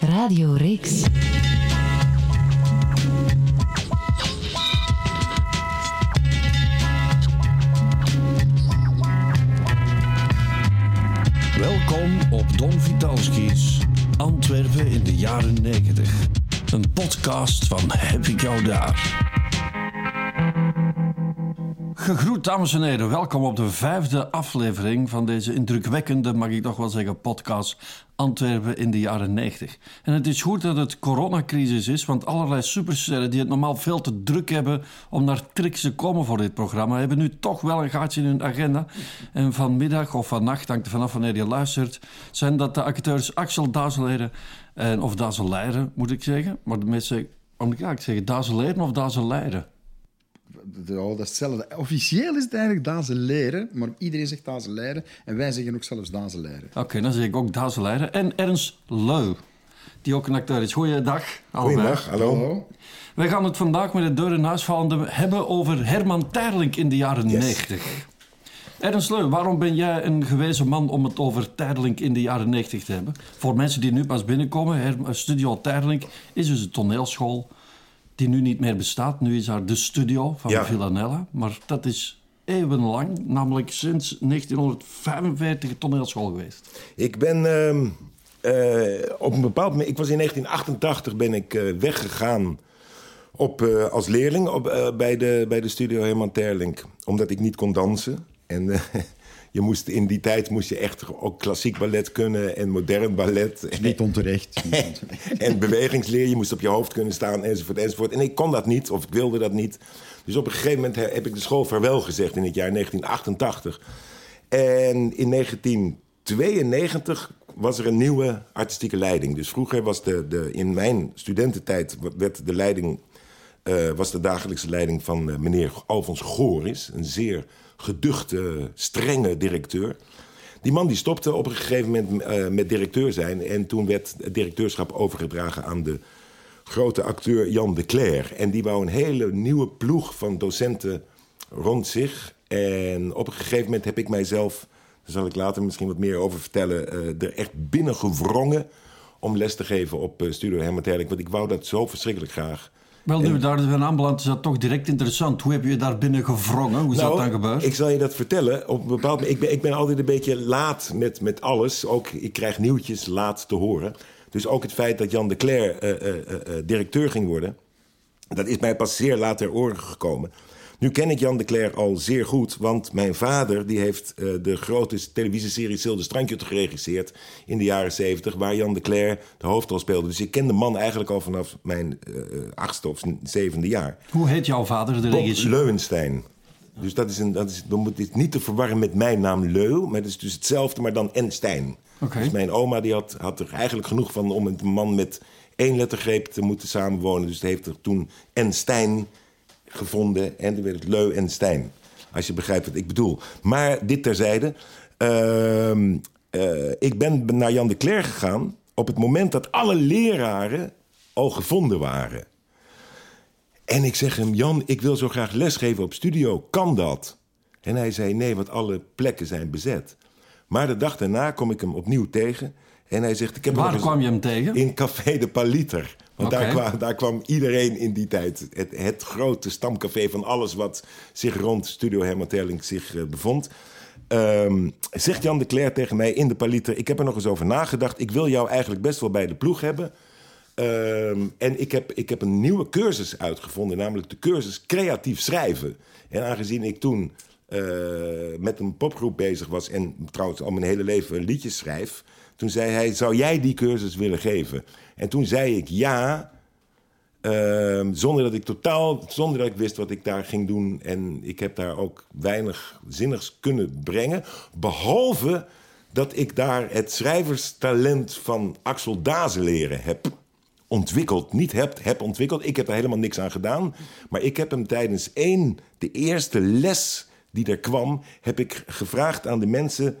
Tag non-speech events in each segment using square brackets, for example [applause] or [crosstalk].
Radio Reeks. Welkom op Don Vitalski's Antwerpen in de jaren 90. Een podcast van Heb ik jou daar. Gegroet dames en heren, welkom op de vijfde aflevering van deze indrukwekkende, mag ik toch wel zeggen, podcast Antwerpen in de jaren 90. En het is goed dat het coronacrisis is, want allerlei supersterren die het normaal veel te druk hebben om naar tricks te komen voor dit programma, hebben nu toch wel een gaatje in hun agenda. En vanmiddag of vannacht, hangt er vanaf wanneer je luistert, zijn dat de acteurs Axel Dazeleren en of Dazeleren, moet ik zeggen. Maar de mensen, om ik zeggen, Dazeleren of Dazeleren? Ja, dat is hetzelfde. Officieel is het eigenlijk Dazen leren, maar iedereen zegt Dazen leren en wij zeggen ook zelfs Dazen leren. Oké, dan zeg ik ook Dazeleren. En Ernst Leu, die ook een acteur is. Goeiedag. allebei. Goedendag, hallo. Wij gaan het vandaag met de deur in huis vallende hebben over Herman Terlink in de jaren Yes. 90. Ernst Leu, waarom ben jij een gewezen man om het over Terlink in de jaren 90 te hebben? Voor mensen die nu pas binnenkomen, Studio Terlink is dus een toneelschool die nu niet meer bestaat. Nu is daar de studio van Ja. Villanella, maar dat is eeuwenlang, namelijk sinds 1945 een toneelschool geweest. Ik ben ehm, eh, op een bepaald moment... Ik was in 1988 ben ik eh, weggegaan op, eh, als leerling op, bij, de, bij de studio Herman Terlink. Omdat ik niet kon dansen. En je moest, in die tijd moest je echt ook klassiek ballet kunnen en modern ballet. Niet onterecht. Niet [laughs] onterecht. en bewegingsleer, je moest op je hoofd kunnen staan, enzovoort, enzovoort. En ik kon dat niet, of ik wilde dat niet. Dus op een gegeven moment he- heb ik de school vaarwel gezegd in het jaar 1988. En in 1992 was er een nieuwe artistieke leiding. Dus vroeger was de, de in mijn studententijd werd de leiding, eh, was de dagelijkse leiding van eh, meneer Alfons Goris, een zeer geduchte, strenge directeur. Die man die stopte op een gegeven moment eh, met directeur zijn. En toen werd het directeurschap overgedragen aan de grote acteur Jan de Cler. En die wou een hele nieuwe ploeg van docenten rond zich. En op een gegeven moment heb ik mijzelf, daar zal ik later misschien wat meer over vertellen, eh, er echt binnengewrongen om les te geven op eh, Studio Herman. Want ik wou dat zo verschrikkelijk graag. Wel, nu we daar zijn aanbeland, is dat toch direct interessant. Hoe heb je daar binnen gevrongen? Hoe is dat dan gebeurd? Nou, Ik zal je dat vertellen. Op een bepaald moment, ik, ben, ik ben altijd een beetje laat met, met alles. Ook, ik krijg nieuwtjes laat te horen. Dus ook het feit dat Jan de Cler eh, eh, eh, directeur ging worden... dat is mij pas zeer laat ter oren gekomen. Nu ken ik Jan de Cler al zeer goed, want mijn vader die heeft eh, de grote televisieserie Zilde Strandje geregisseerd in de jaren zeventig, waar Jan de Cler de hoofdrol speelde. Dus ik ken de man eigenlijk al vanaf mijn eh, achtste of zevende jaar. Hoe heet jouw vader, de regisseur? Leuwenstein. Dus dat is, een, dat is, dan moet dit niet te verwarren met mijn naam Leu, maar het is dus hetzelfde, maar dan en Stein. Oké. Dus mijn oma die had, had er eigenlijk genoeg van om met een man met één lettergreep te moeten samenwonen. Dus die heeft er toen en Stein gevonden en toen werd het Leu en Stein. Als je begrijpt wat ik bedoel. Maar dit terzijde. Ehm, eh, ik ben naar Jan de Cler gegaan op het moment dat alle leraren al gevonden waren. En ik zeg hem, Jan, ik wil zo graag lesgeven op studio. Kan dat? En hij zei, nee, want alle plekken zijn bezet. Maar de dag daarna kom ik hem opnieuw tegen. En hij zegt, ik heb Waar nog eens- kwam je hem tegen? In Café de Paliter. Want daar, kwam, daar kwam iedereen in die tijd. Het, het grote stamcafé van alles wat zich rond Studio Herman Terling zich eh, bevond. Ehm, zegt Jan de Cler tegen mij in de Paliter... ik heb er nog eens over nagedacht. Ik wil jou eigenlijk best wel bij de ploeg hebben. Ehm, en ik heb, ik heb een nieuwe cursus uitgevonden, namelijk de cursus creatief schrijven. En aangezien ik toen eh, met een popgroep bezig was en trouwens al mijn hele leven liedjes schrijf, toen zei hij: Zou jij die cursus willen geven? En toen zei ik ja. Ehm, zonder dat ik totaal, zonder dat ik wist wat ik daar ging doen. En ik heb daar ook weinig zinnigs kunnen brengen. Behalve dat ik daar het schrijverstalent van Axel Dazeleren heb ontwikkeld. Niet heb, heb ontwikkeld. Ik heb daar helemaal niks aan gedaan. Maar ik heb hem tijdens één, de eerste les die er kwam... heb ik gevraagd aan de mensen,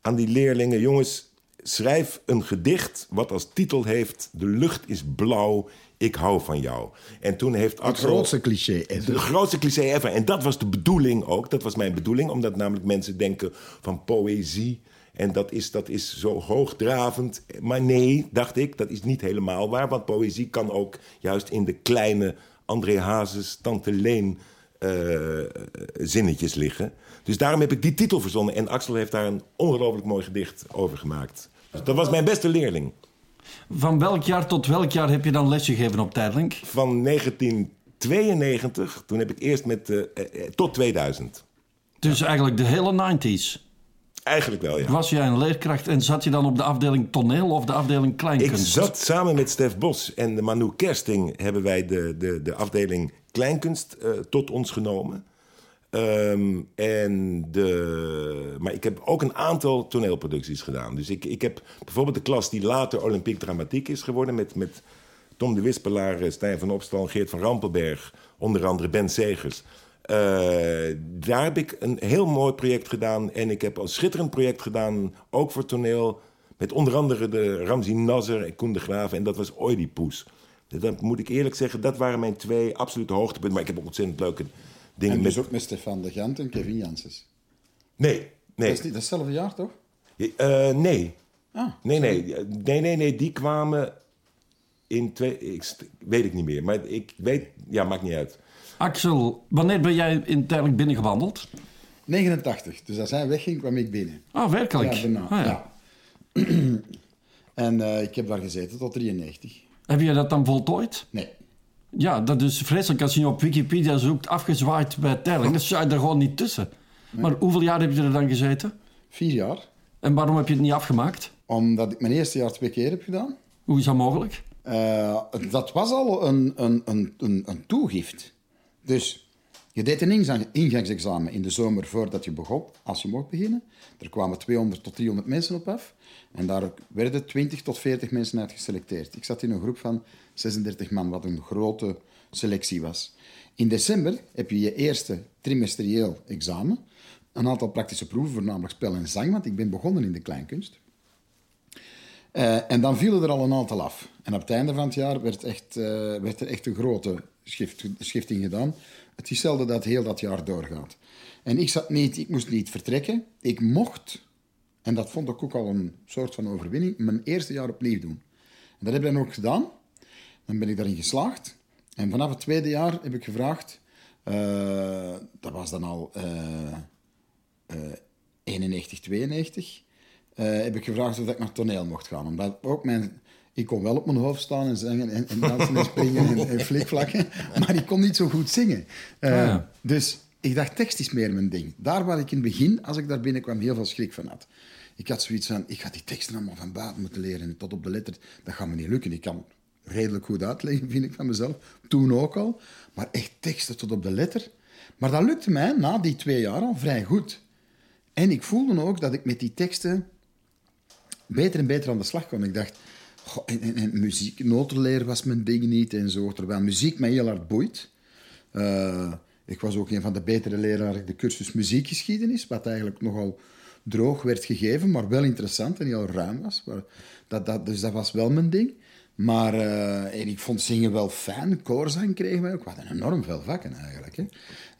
aan die leerlingen... jongens, schrijf een gedicht wat als titel heeft... De lucht is blauw, ik hou van jou. En toen heeft Het Axel... grootste cliché. ever. De grootste cliché ever. En dat was de bedoeling ook. Dat was mijn bedoeling. Omdat namelijk mensen denken van poëzie En dat is, dat is zo hoogdravend. Maar nee, dacht ik, dat is niet helemaal waar. Want poëzie kan ook juist in de kleine André Hazes, Tante Leen eh, zinnetjes liggen. Dus daarom heb ik die titel verzonnen. En Axel heeft daar een ongelooflijk mooi gedicht over gemaakt. Dat was mijn beste leerling. Van welk jaar tot welk jaar heb je dan lesje gegeven op Tijdlink? Van 1992, toen heb ik eerst met... Uh, tot 2000. Dus eigenlijk de hele 90s? Eigenlijk wel, ja. Was jij een leerkracht en zat je dan op de afdeling toneel of de afdeling kleinkunst? Ik zat samen met Stef Bos en de Manu Kersting... hebben wij de, de, de afdeling kleinkunst uh, tot ons genomen. Um, en de, maar ik heb ook een aantal toneelproducties gedaan. Dus ik, ik heb bijvoorbeeld de klas die later Olympiek Dramatiek is geworden... met, met Tom de Wispelaar, Stijn van Opstal, Geert van Rampelberg... onder andere Ben Segers... Uh, daar heb ik een heel mooi project gedaan. En ik heb een schitterend project gedaan, ook voor toneel. Met onder andere de Ramzi Nasser en Koen de Graaf. En dat was Oedipus. Dat moet ik eerlijk zeggen, dat waren mijn twee absolute hoogtepunten. Maar ik heb ook ontzettend leuke dingen. En dus met... ook met Stefan de Gant en Kevin Janssens? Nee, nee. Dat is niet datzelfde jaar, toch? Uh, nee. Ah, nee, nee. Nee, nee, nee. Die kwamen in twee... Ik, weet ik niet meer. Maar ik weet... Ja, maakt niet uit. Axel, wanneer ben jij in tijdelijk binnengewandeld? 89. Dus als hij wegging, kwam ik binnen. Ah, werkelijk? Ja. Ah, ja. ja. [clears throat] en uh, ik heb daar gezeten tot 93. Heb je dat dan voltooid? Nee. Ja, dat is vreselijk als je op Wikipedia zoekt afgezwaaid bij tijdelijk. Dan sta je er gewoon niet tussen. Nee. Maar hoeveel jaar heb je er dan gezeten? Vier jaar. En waarom heb je het niet afgemaakt? Omdat ik mijn eerste jaar twee keer heb gedaan. Hoe is dat mogelijk? Uh, dat was al een, een, een, een, een toegift. Dus je deed een ingangsexamen in de zomer voordat je begon, als je mocht beginnen. Er kwamen 200 tot 300 mensen op af. En daar werden 20 tot 40 mensen uit geselecteerd. Ik zat in een groep van 36 man, wat een grote selectie was. In december heb je je eerste trimestrieel examen. Een aantal praktische proeven, voornamelijk spel en zang, want ik ben begonnen in de kleinkunst. Uh, en dan vielen er al een aantal af. En op het einde van het jaar werd, echt, uh, werd er echt een grote schift, schifting gedaan. Het is zelden dat heel dat jaar doorgaat. En ik, zat niet, ik moest niet vertrekken. Ik mocht, en dat vond ik ook al een soort van overwinning, mijn eerste jaar opnieuw doen. En dat heb ik dan ook gedaan. Dan ben ik daarin geslaagd. En vanaf het tweede jaar heb ik gevraagd, uh, dat was dan al 91, 92, heb ik gevraagd of ik naar toneel mocht gaan. Omdat ook mijn ik kon wel op mijn hoofd staan en zingen en, en dansen en springen en, en flikvlakken, maar ik kon niet zo goed zingen. Uh, ja. Dus ik dacht, tekst is meer mijn ding. Daar waar ik in het begin, als ik daar binnenkwam, heel veel schrik van had. Ik had zoiets van, ik ga die teksten allemaal van buiten moeten leren, tot op de letter. Dat gaat me niet lukken. Ik kan redelijk goed uitleggen, vind ik van mezelf. Toen ook al. Maar echt teksten tot op de letter. Maar dat lukte mij na die twee jaar al vrij goed. En ik voelde ook dat ik met die teksten beter en beter aan de slag kon. Ik dacht, En, en, muziek, notenleer was mijn ding niet en zo. Terwijl muziek mij heel hard boeit. Uh, ik was ook een van de betere leraren de cursus muziekgeschiedenis, wat eigenlijk nogal droog werd gegeven, maar wel interessant en heel ruim was. Dat, dat, dus dat was wel mijn ding. Maar uh, en ik vond zingen wel fijn. Koorzang kregen wij ook. We hadden enorm veel vakken eigenlijk. Hè.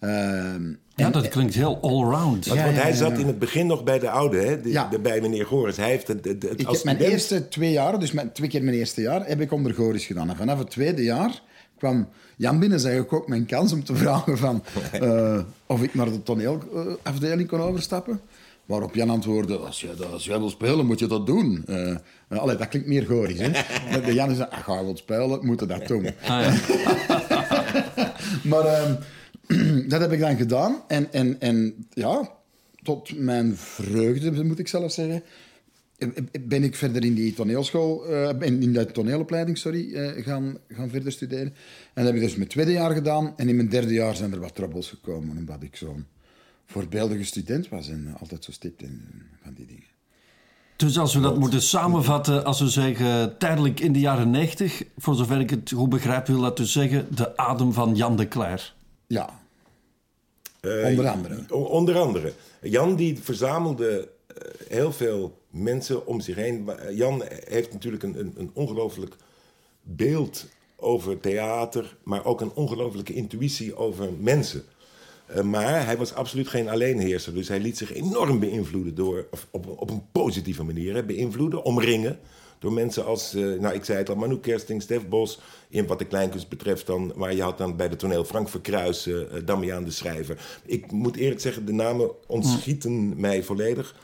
Uh, ja, dat klinkt heel allround. Want, ja, want hij ja, zat in het begin nog bij de oude, hè? De, de, bij meneer Goris. Hij heeft het, het, het ik heb mijn eerste twee jaar, dus mijn, twee keer mijn eerste jaar, heb ik onder Goris gedaan. En vanaf het tweede jaar kwam Jan binnen, zei ik ook mijn kans om te [laughs] vragen van, uh, of ik naar de toneelafdeling kon overstappen. Waarop Jan antwoordde, als, je, als jij wil spelen, moet je dat doen. Uh, allee, dat klinkt meer gorisch, hè. [laughs] De Jan zei, als je wilt spelen, moet je dat doen. Ah, ja. [laughs] maar uh, [clears throat] dat heb ik dan gedaan. En, en, en ja, tot mijn vreugde, moet ik zelf zeggen, ben ik verder in die toneelschool, uh, in de toneelopleiding, sorry, uh, gaan, gaan verder studeren. En dat heb ik dus mijn tweede jaar gedaan. En in mijn derde jaar zijn er wat troubles gekomen, omdat ik zo'n voorbeeldige student was en altijd zo stipt in van die dingen. Dus als we dat moeten samenvatten, als we zeggen tijdelijk in de jaren 90, voor zover ik het goed begrijp, wil dat dus zeggen de adem van Jan de Cler. Ja. Uh, onder andere. Onder andere. Jan die verzamelde uh, heel veel mensen om zich heen. Jan heeft natuurlijk een, een, een ongelooflijk beeld over theater, maar ook een ongelooflijke intuïtie over mensen. Eh, maar hij was absoluut geen alleenheerser. Dus hij liet zich enorm beïnvloeden door, of op, op een positieve manier, hè, beïnvloeden, omringen. Door mensen als, eh, nou ik zei het al, Manu Kersting, Stef Bos. In wat de kleinkunst betreft dan, maar je had dan bij de toneel Frank Verkruis, uh, Damiaan de Schrijver. Ik moet eerlijk zeggen, de namen ontschieten mij volledig.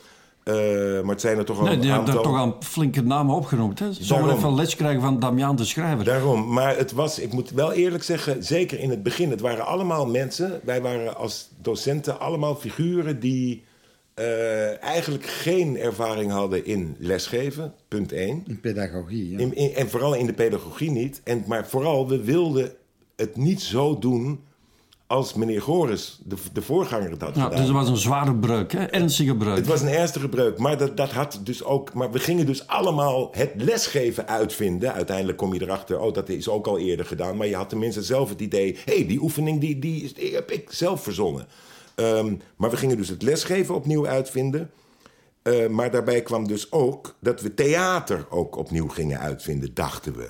Uh, maar het zijn er toch al nee, een aantal... daar toch aan flinke namen opgenoemd. Sommigen even les krijgen van Damiaan de Schrijver. Daarom, maar het was, ik moet wel eerlijk zeggen, zeker in het begin, het waren allemaal mensen, wij waren als docenten allemaal figuren die uh, eigenlijk geen ervaring hadden in lesgeven, punt 1. In pedagogie, ja. In, in, en vooral in de pedagogie niet. En, maar vooral, we wilden het niet zo doen als meneer Goris, de, de voorganger, had ja, gedaan. Dus het was een zware breuk, hè? ernstige breuk. Het was een ernstige breuk, maar dat, dat had dus ook. Maar we gingen dus allemaal het lesgeven uitvinden. Uiteindelijk kom je erachter, oh, dat is ook al eerder gedaan. Maar je had tenminste zelf het idee, hé, hey, die oefening die, die, die heb ik zelf verzonnen. Um, maar we gingen dus het lesgeven opnieuw uitvinden. Uh, maar daarbij kwam dus ook dat we theater ook opnieuw gingen uitvinden, dachten we.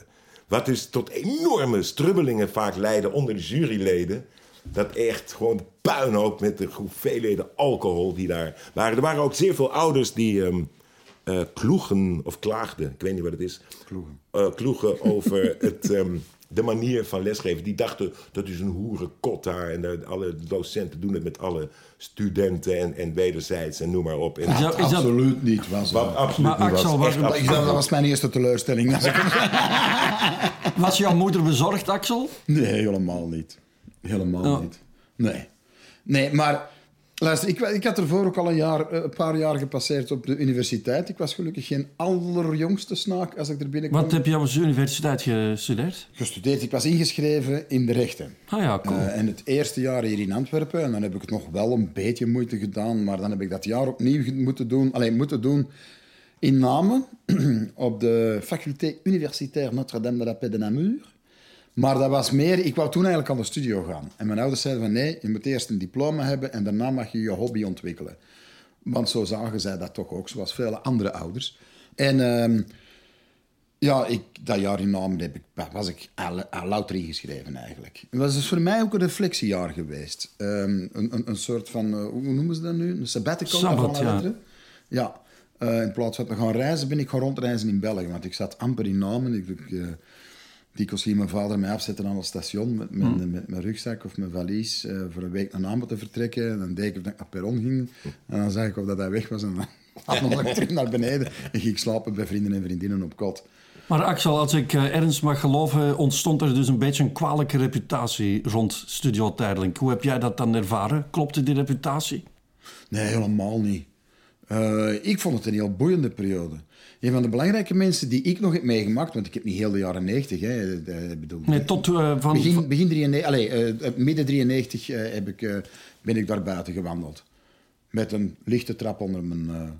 Wat dus tot enorme strubbelingen vaak leidde onder de juryleden. Dat echt gewoon puinhoop met de hoeveelheden alcohol die daar waren. Er waren ook zeer veel ouders die um, uh, kloegen of klaagden. Ik weet niet wat het is. Kloegen. Uh, kloegen over [laughs] het, um, de manier van lesgeven. Die dachten dat is een hoerenkot daar. En alle docenten doen het met alle studenten en, en wederzijds en noem maar op. En Is dat- is dat- absoluut niet. Was, wat absoluut Maar niet Axel, was. Echt dat was mijn eerste teleurstelling. [laughs] Was jouw moeder bezorgd, Axel? Nee, helemaal niet. Helemaal Ja. niet. Nee. Nee, maar luister, ik, ik had ervoor ook al een, jaar, eh, een paar jaar gepasseerd op de universiteit. Ik was gelukkig geen allerjongste snaak als ik er binnenkwam. Wat heb je op de universiteit gestudeerd? Gestudeerd. Ik was ingeschreven in de rechten. Ah ja, cool. Eh, en het eerste jaar hier in Antwerpen, en dan heb ik het nog wel een beetje moeite gedaan, maar dan heb ik dat jaar opnieuw moeten doen, alleen moeten doen in Namen, [clears throat] op de faculté universitaire Notre-Dame de la Paix de Namur. Maar dat was meer, ik wou toen eigenlijk aan de studio gaan. En mijn ouders zeiden van nee, je moet eerst een diploma hebben en daarna mag je je hobby ontwikkelen. Want zo zagen zij dat toch ook, zoals vele andere ouders. En ehm, ja, ik, dat jaar in Namen heb ik, was ik louter ingeschreven eigenlijk. Het was dus voor mij ook een reflectiejaar geweest. Ehm, een, een, een soort van, eh, hoe noemen ze dat nu? Een sabbatical Sabbat, ja. eh, in plaats van te gaan reizen, ben ik gaan rondreizen in België. Want ik zat amper in Namen. Ik, ik, eh, dikwijls ging mijn vader mij afzetten aan het station met mijn, Hm. met mijn rugzak of mijn valies eh, voor een week naar Namen te vertrekken. En dan deed ik of dat ik naar perron ging. En dan zag ik of dat hij weg was. En dan [laughs] had ik terug naar beneden. En ging ik slapen bij vrienden en vriendinnen op kot. Maar Axel, als ik eh, ernst mag geloven, ontstond er dus een beetje een kwalijke reputatie rond Studio Tijdelijk. Hoe heb jij dat dan ervaren? Klopte die reputatie? Nee, helemaal niet. Eh, ik vond het een heel boeiende periode. Een van de belangrijke mensen die ik nog heb meegemaakt, want ik heb niet heel de jaren 90, hè, eh, ik bedoel, Nee, tot eh, van... begin, begin 93, allee, eh, midden 93 eh, heb ik, eh, ben ik daar buiten gewandeld. Met een lichte trap onder mijn, eh,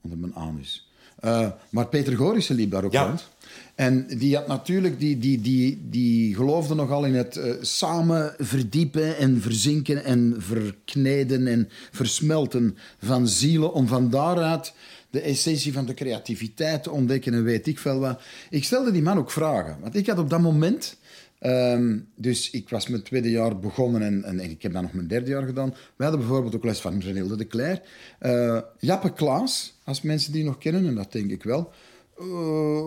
onder mijn anus. Eh, maar Peter Gorissen liep daar ook Ja. rond. En die had natuurlijk, die, die, die, die geloofde nogal in het eh, samen verdiepen en verzinken en verkneden en versmelten van zielen om van daaruit de essentie van de creativiteit te ontdekken en weet ik veel wat. Ik stelde die man ook vragen, want ik had op dat moment... ehm, dus ik was mijn tweede jaar begonnen en, en, ik heb dan nog mijn derde jaar gedaan. We hadden bijvoorbeeld ook les van Renilde de Cler. Eh, Jappe Klaas, als mensen die nog kennen, en dat denk ik wel. Eh,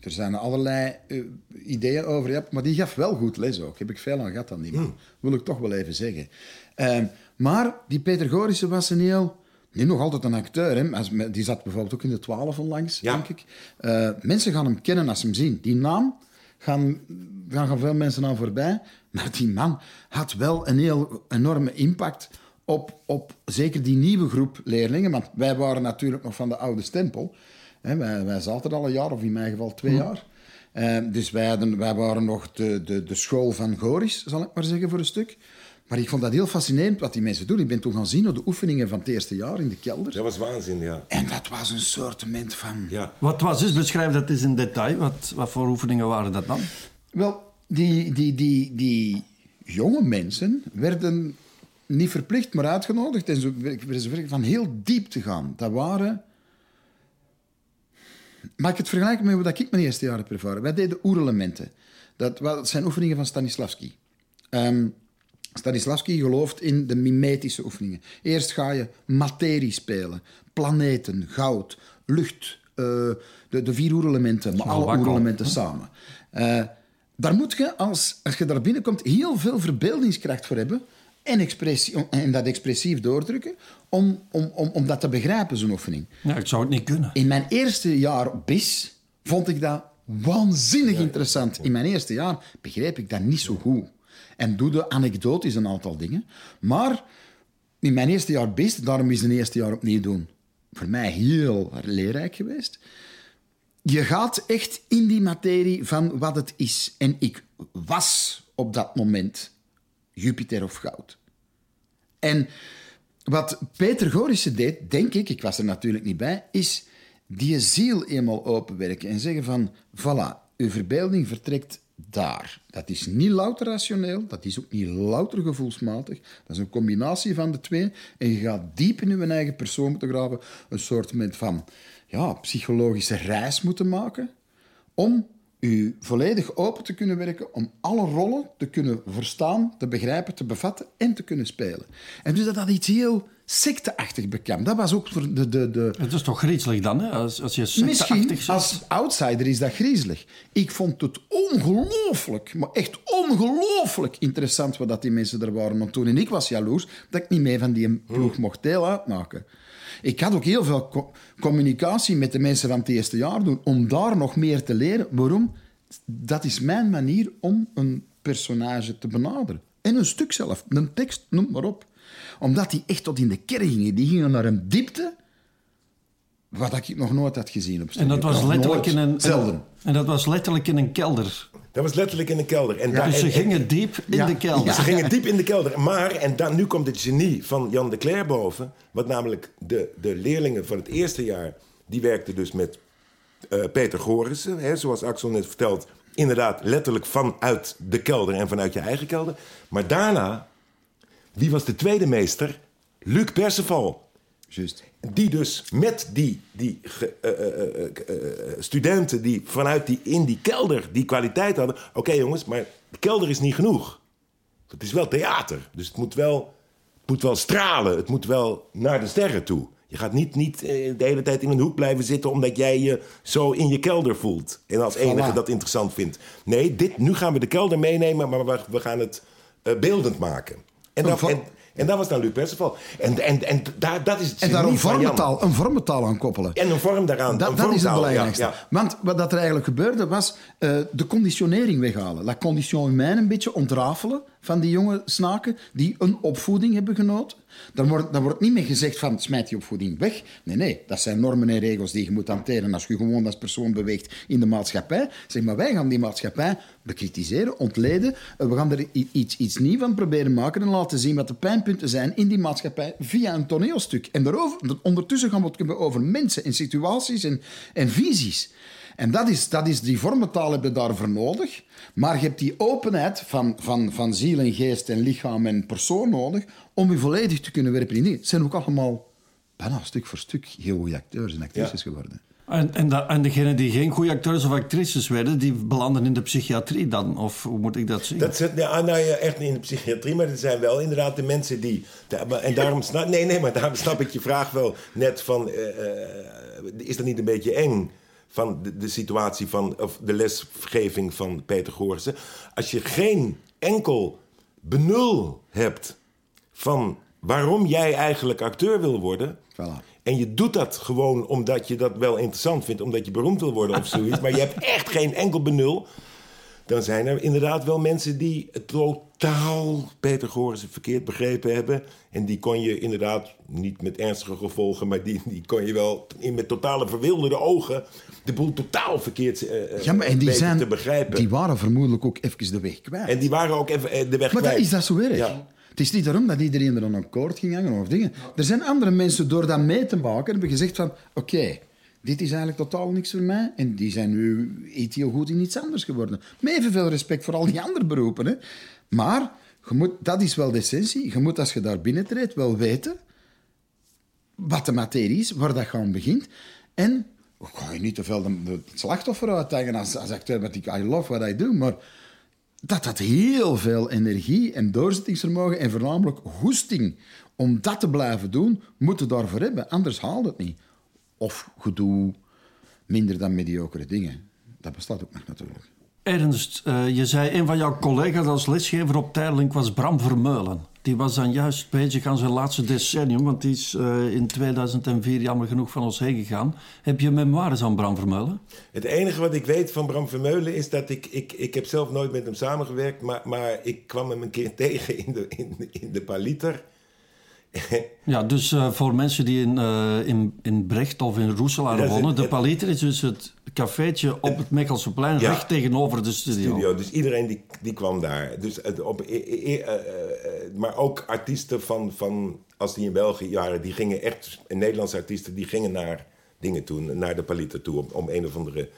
er zijn allerlei eh, ideeën over, Jappe, maar die gaf wel goed les ook. Heb ik veel aan gehad aan die man. Wil ik toch wel even zeggen. Ehm, maar die Peter Gorissen was een heel... Nu nog altijd een acteur, hè? Die zat bijvoorbeeld ook in de twaalf onlangs, Ja. denk ik. Mensen gaan hem kennen als ze hem zien. Die naam gaan, gaan, veel mensen aan voorbij. Maar die man had wel een heel enorme impact op, op zeker die nieuwe groep leerlingen. Want wij waren natuurlijk nog van de oude stempel. Hè, wij, wij zaten al een jaar, of in mijn geval twee jaar. Eh, dus wij, hadden, wij waren nog de, de, de school van Goris, zal ik maar zeggen, voor een stuk. Maar ik vond dat heel fascinerend wat die mensen doen. Ik ben toen gaan zien op de oefeningen van het eerste jaar in de kelder. Dat was waanzin, ja. En dat was een soortement van... ja. Wat was dus? Beschrijf dat eens in detail. Wat, wat voor oefeningen waren dat dan? Wel, die, die, die, die jonge mensen werden niet verplicht, maar uitgenodigd en zo, werden ze van heel diep te gaan. Dat waren... Mag ik het vergelijken met wat ik mijn eerste jaar heb ervaren? Wij deden oerelementen. Dat, dat zijn oefeningen van Stanislavski. Ehm, Stanislavski gelooft in de mimetische oefeningen. Eerst ga je materie spelen, planeten, goud, lucht, eh, de, de vier oerelementen, maar alle wakkel, oerelementen samen. Eh, daar moet je, als, als je daar binnenkomt, heel veel verbeeldingskracht voor hebben en, expressie, en dat expressief doordrukken om, om, om, om dat te begrijpen, zo'n oefening. Ja, ik zou het niet kunnen. In mijn eerste jaar BIS vond ik dat waanzinnig interessant. In mijn eerste jaar begreep ik dat niet zo goed. En doe de anekdotisch een aantal dingen. Maar in mijn eerste jaar BIS, daarom is het eerste jaar opnieuw doen, voor mij heel leerrijk geweest. Je gaat echt in die materie van wat het is. En ik was op dat moment Jupiter of goud. En wat Peter Gorissen deed, denk ik, ik was er natuurlijk niet bij, is die ziel eenmaal openwerken en zeggen van, voilà, uw verbeelding vertrekt daar. Dat is niet louter rationeel, dat is ook niet louter gevoelsmatig. Dat is een combinatie van de twee. En je gaat diep in je eigen persoon moeten graven, een soort van ja, psychologische reis moeten maken, om u volledig open te kunnen werken om alle rollen te kunnen verstaan, te begrijpen, te bevatten en te kunnen spelen. En dus dat dat iets heel secteachtig bekend. Dat was ook voor de... de, de... Het is toch griezelig dan, hè? Als, als je secteachtig Misschien, als outsider is dat griezelig. Ik vond het ongelooflijk, maar echt ongelooflijk interessant wat dat die mensen er waren aan toen. En ik was jaloers dat ik niet mee van die ploeg mocht deel uitmaken. Ik had ook heel veel co- communicatie met de mensen van het eerste jaar doen, om daar nog meer te leren. Waarom? Dat is mijn manier om een personage te benaderen. En een stuk zelf, een tekst, noem maar op. Omdat die echt tot in de kern gingen. Die gingen naar een diepte wat ik nog nooit had gezien op En dat was Nog letterlijk nooit. in een... Zelden. En dat was letterlijk in een kelder. Dat was letterlijk in de kelder. En daar- Dus ze en- en- gingen diep in Ja. de kelder. Ja. Ze gingen diep in de kelder. Maar, en dan, nu komt het genie van Jan de Cler boven. Wat namelijk de, de leerlingen van het eerste jaar... die werkten dus met eh, Peter Gorissen. Hè, zoals Axel net vertelt. Inderdaad, letterlijk vanuit de kelder en vanuit je eigen kelder. Maar daarna, wie was de tweede meester? Luc Perceval. Juist. Die dus met die, die ge- eh, eh, eh, studenten die vanuit die, in die kelder die kwaliteit hadden. Oké jongens, maar de kelder is niet genoeg. Het is wel theater, dus het moet wel, het moet wel stralen. Het moet wel naar de sterren toe. Je gaat niet, niet de hele tijd in een hoek blijven zitten omdat jij je zo in je kelder voelt. En als enige dat interessant vindt. Nee, dit, nu gaan we de kelder meenemen, maar we, we gaan het beeldend maken. En, Een en, en dat was dan Luc Perceval. En, en, en daar, dat is het En daar een vormentaal, een vormentaal aan koppelen. En een vorm daaraan. Dat, een dat is het belangrijkste. ja, ja. Want wat dat er eigenlijk gebeurde was eh, de conditionering weghalen. La condition humaine een beetje ontrafelen van die jonge snaken die een opvoeding hebben genoten. Daar wordt, daar wordt niet meer gezegd van smijt die opvoeding weg. Nee, nee, dat zijn normen en regels die je moet hanteren als je gewoon als persoon beweegt in de maatschappij. Zeg maar, wij gaan die maatschappij bekritiseren, ontleden. Eh, We gaan er iets, iets nieuws van proberen maken en laten zien wat de pijnpunten zijn in die maatschappij via een toneelstuk. En daarover, ondertussen gaan we het hebben over mensen en situaties en, en visies. En dat is, dat is, die vormentaal heb je daarvoor nodig. Maar je hebt die openheid van, van, van ziel en geest en lichaam en persoon nodig om je volledig te kunnen werpen in dingen. Het zijn ook allemaal bijna stuk voor stuk heel goede acteurs en actrices geworden. En, en, da- en degenen die geen goede acteurs of actrices werden, die belanden in de psychiatrie dan? Of hoe moet ik dat zien? Dat zit ja, nou ja, echt niet in de psychiatrie, maar dat zijn wel inderdaad de mensen die. En daarom snap, nee, nee, maar daarom snap ik je vraag wel net van. eh, eh, is dat niet een beetje eng? Van de, de situatie van. of de lesgeving van Peter Goorsen. Als je geen enkel benul hebt van waarom jij eigenlijk acteur wil worden. Voilà. En je doet dat gewoon omdat je dat wel interessant vindt, omdat je beroemd wil worden of zoiets. [laughs] maar je hebt echt geen enkel benul. Dan zijn er inderdaad wel mensen die het totaal Peter Gorissen verkeerd begrepen hebben. En die kon je inderdaad, niet met ernstige gevolgen, maar die, die kon je wel in met totale verwilderde ogen de boel totaal verkeerd eh, Ja, maar en die, zijn, te begrijpen. die waren vermoedelijk ook even de weg kwijt. En die waren ook even eh, de weg Maar kwijt. dat is dat zo erg. Ja. Het is niet daarom dat iedereen er aan een akkoord ging hangen of dingen. Er zijn andere mensen, door dat mee te maken, hebben gezegd van... Oké, dit is eigenlijk totaal niks voor mij. En die zijn nu iets heel goed in iets anders geworden. Met evenveel respect voor al die andere beroepen. Hè. Maar je moet, dat is wel de essentie. Je moet, als je daar binnentreedt, wel weten wat de materie is, waar dat gewoon begint. En ik ga je niet te veel het slachtoffer uithangen als, als acteur, want ik I love what I do, maar dat dat heel veel energie en doorzettingsvermogen en voornamelijk goesting om dat te blijven doen, moeten daarvoor hebben. Anders haalt het niet. Of gedoe, minder dan mediocre dingen. Dat bestaat ook nog natuurlijk. Ernst, uh, je zei een van jouw collega's als lesgever op Tijdelijk was Bram Vermeulen. Die was dan juist bezig aan zijn laatste decennium, want die is uh, in 2004 jammer genoeg van ons heen gegaan. Heb je memoires aan Bram Vermeulen? Het enige wat ik weet van Bram Vermeulen is dat ik... Ik, ik heb zelf nooit met hem samengewerkt, maar, maar ik kwam hem een keer [laughs] tegen in de, in, in de Paliter... ja, dus uh, voor mensen die in, uh, in, in Brecht of in Roeselaar wonen, de Paliter is dus het cafeetje op het Mekkelseplein, ja, recht tegenover de studio. studio. Dus iedereen die, die kwam daar. Dus het, op, uh, maar ook artiesten van, van, als die in België waren, die gingen echt, Nederlandse artiesten, die gingen naar dingen toe, naar de Paliter toe, om, om een of andere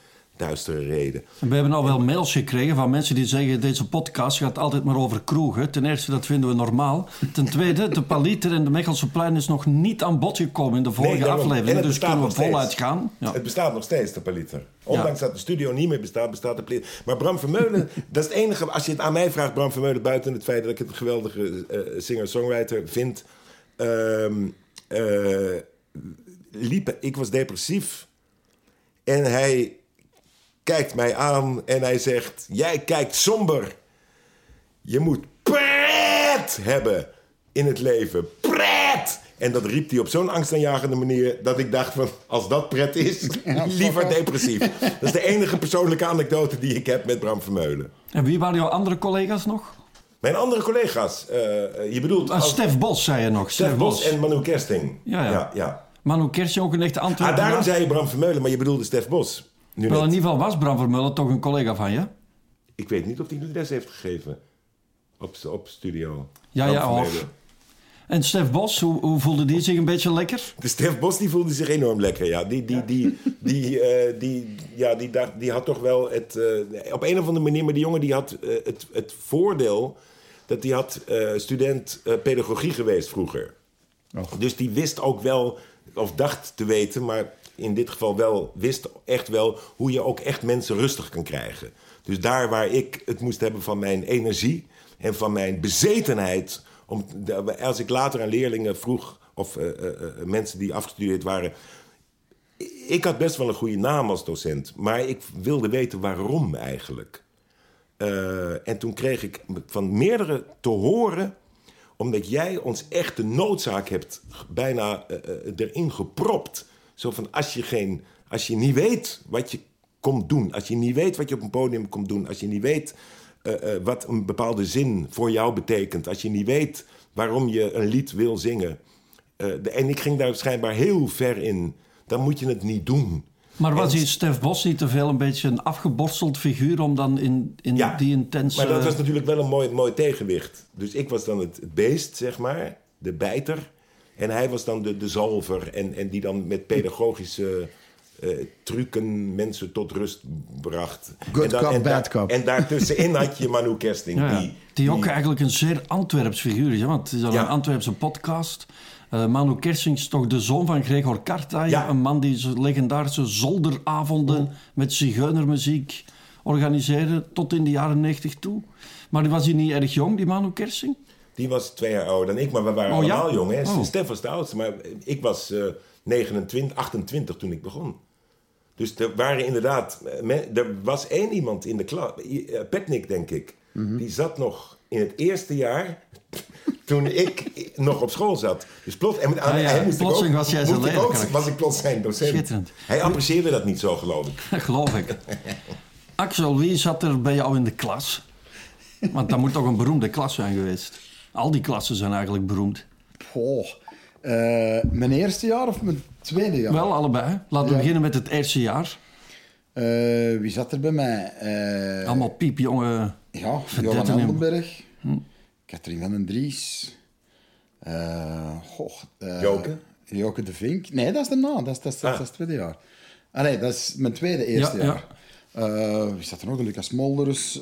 duistere reden. We hebben al wel mails gekregen van mensen die zeggen... deze podcast gaat altijd maar over kroegen. Ten eerste, dat vinden we normaal. Ten tweede, de Paliter en de Mechelse Plein is nog niet aan bod gekomen in de vorige nee, aflevering. Dus kunnen we voluit gaan. Ja. Het bestaat nog steeds, de Paliter. Ondanks ja. dat de studio niet meer bestaat, bestaat de Paliter. Maar Bram Vermeulen, [laughs] dat is het enige... Als je het aan mij vraagt, Bram Vermeulen... buiten het feit dat ik het een geweldige uh, singer-songwriter vind... Uh, uh, liep, ik was depressief... En hij kijkt mij aan en hij zegt: Jij kijkt somber. Je moet pret hebben in het leven. Pret! En dat riep hij op zo'n angstaanjagende manier dat ik dacht van... als dat pret is, [laughs] liever depressief. Dat is de enige persoonlijke anekdote die ik heb met Bram Vermeulen. En wie waren jouw andere collega's nog? Mijn andere collega's? Uh, je bedoelt... Ah, als... Stef Bos, zei je nog. Stef, Bos en Manu Kersting. Ja, ja. ja, ja. Manu Kersting ook een echte antwoord. Ah, daarom zei je Bram Vermeulen, maar je bedoelde Stef Bos. Nu Wel, in ieder geval was Bram Vermeulen toch een collega van je? Ik weet niet of hij de les heeft gegeven op, op studio. Ja, ja, of. En Stef Bos, hoe, hoe, voelde die zich een beetje lekker? De Stef Bos die voelde zich enorm lekker, ja. Die, die, die, die, uh, die, ja, die, dacht, die had toch wel het... Uh, op een of andere manier, maar die jongen die had uh, het, het voordeel... dat hij had student pedagogie geweest vroeger. Oh. Dus die wist ook wel, of dacht te weten... maar in dit geval wel wist echt wel hoe je ook echt mensen rustig kan krijgen. Dus daar waar ik het moest hebben van mijn energie en van mijn bezetenheid. Om, als ik later aan leerlingen vroeg, of uh, uh, mensen die afgestudeerd waren. Ik had best wel een goede naam als docent, maar ik wilde weten waarom eigenlijk. En toen kreeg ik van meerdere te horen omdat jij ons echt de noodzaak hebt bijna erin gepropt zo van, als je, geen, als je niet weet wat je komt doen... als je niet weet wat je op een podium komt doen... als je niet weet uh, uh, wat een bepaalde zin voor jou betekent... als je niet weet waarom je een lied wil zingen... Uh, de, en ik ging daar schijnbaar heel ver in... dan moet je het niet doen... Maar was die Stef Bos niet te veel een beetje een afgeborsteld figuur om dan in, in ja, die intense... maar dat was natuurlijk wel een mooi, mooi tegenwicht. Dus ik was dan het, het beest, zeg maar, de bijter. En hij was dan de, de zalver en, en die dan met pedagogische uh, trucken mensen tot rust bracht. Good en dan, cop, en bad cop. En daartussenin had je Manu Kersting. Ja, die, die, ook eigenlijk een zeer Antwerps figuur is. Want het is al ja. een Antwerpse podcast. Uh, Manu Kersting is toch de zoon van Gregor Kartay. Ja. Een man die legendarische zolderavonden oh. met zigeunermuziek organiseerde tot in de jaren 90 toe. Maar was hij niet erg jong, die Manu Kersing? Die was twee jaar ouder dan ik, maar we waren oh, allemaal ja? jong. Hè? Oh. Stef was de oudste, maar ik was uh, 29, 28 toen ik begon. Dus er waren inderdaad... Er was één iemand in de klas, Petnik denk ik... Mm -hmm. die zat nog in het eerste jaar [laughs] toen ik nog op school zat. Dus plot, en, ah, ja, hij moest ook, was jij zijn ook, was ik plots zijn docent. Schitterend. Hij apprecieerde dat niet zo, geloof ik. [laughs] geloof ik. Axel, wie zat er bij jou in de klas? Want dat moet toch een beroemde klas zijn geweest? Al die klassen zijn eigenlijk beroemd. Uh, mijn eerste jaar of mijn tweede jaar? Wel, allebei. Laten we ja. beginnen met het eerste jaar. Uh, wie zat er bij mij? Uh, Allemaal piepjonge Ja, Johan Handelberg. Hm. Katrien van den Dries. Goh, Joke? Joke de Vink. Nee, dat is daarna. Dat is, dat is, ah. dat is het tweede jaar. Ah nee, dat is mijn tweede eerste ja, jaar. Ja. wie zat er nog? Lucas Molders.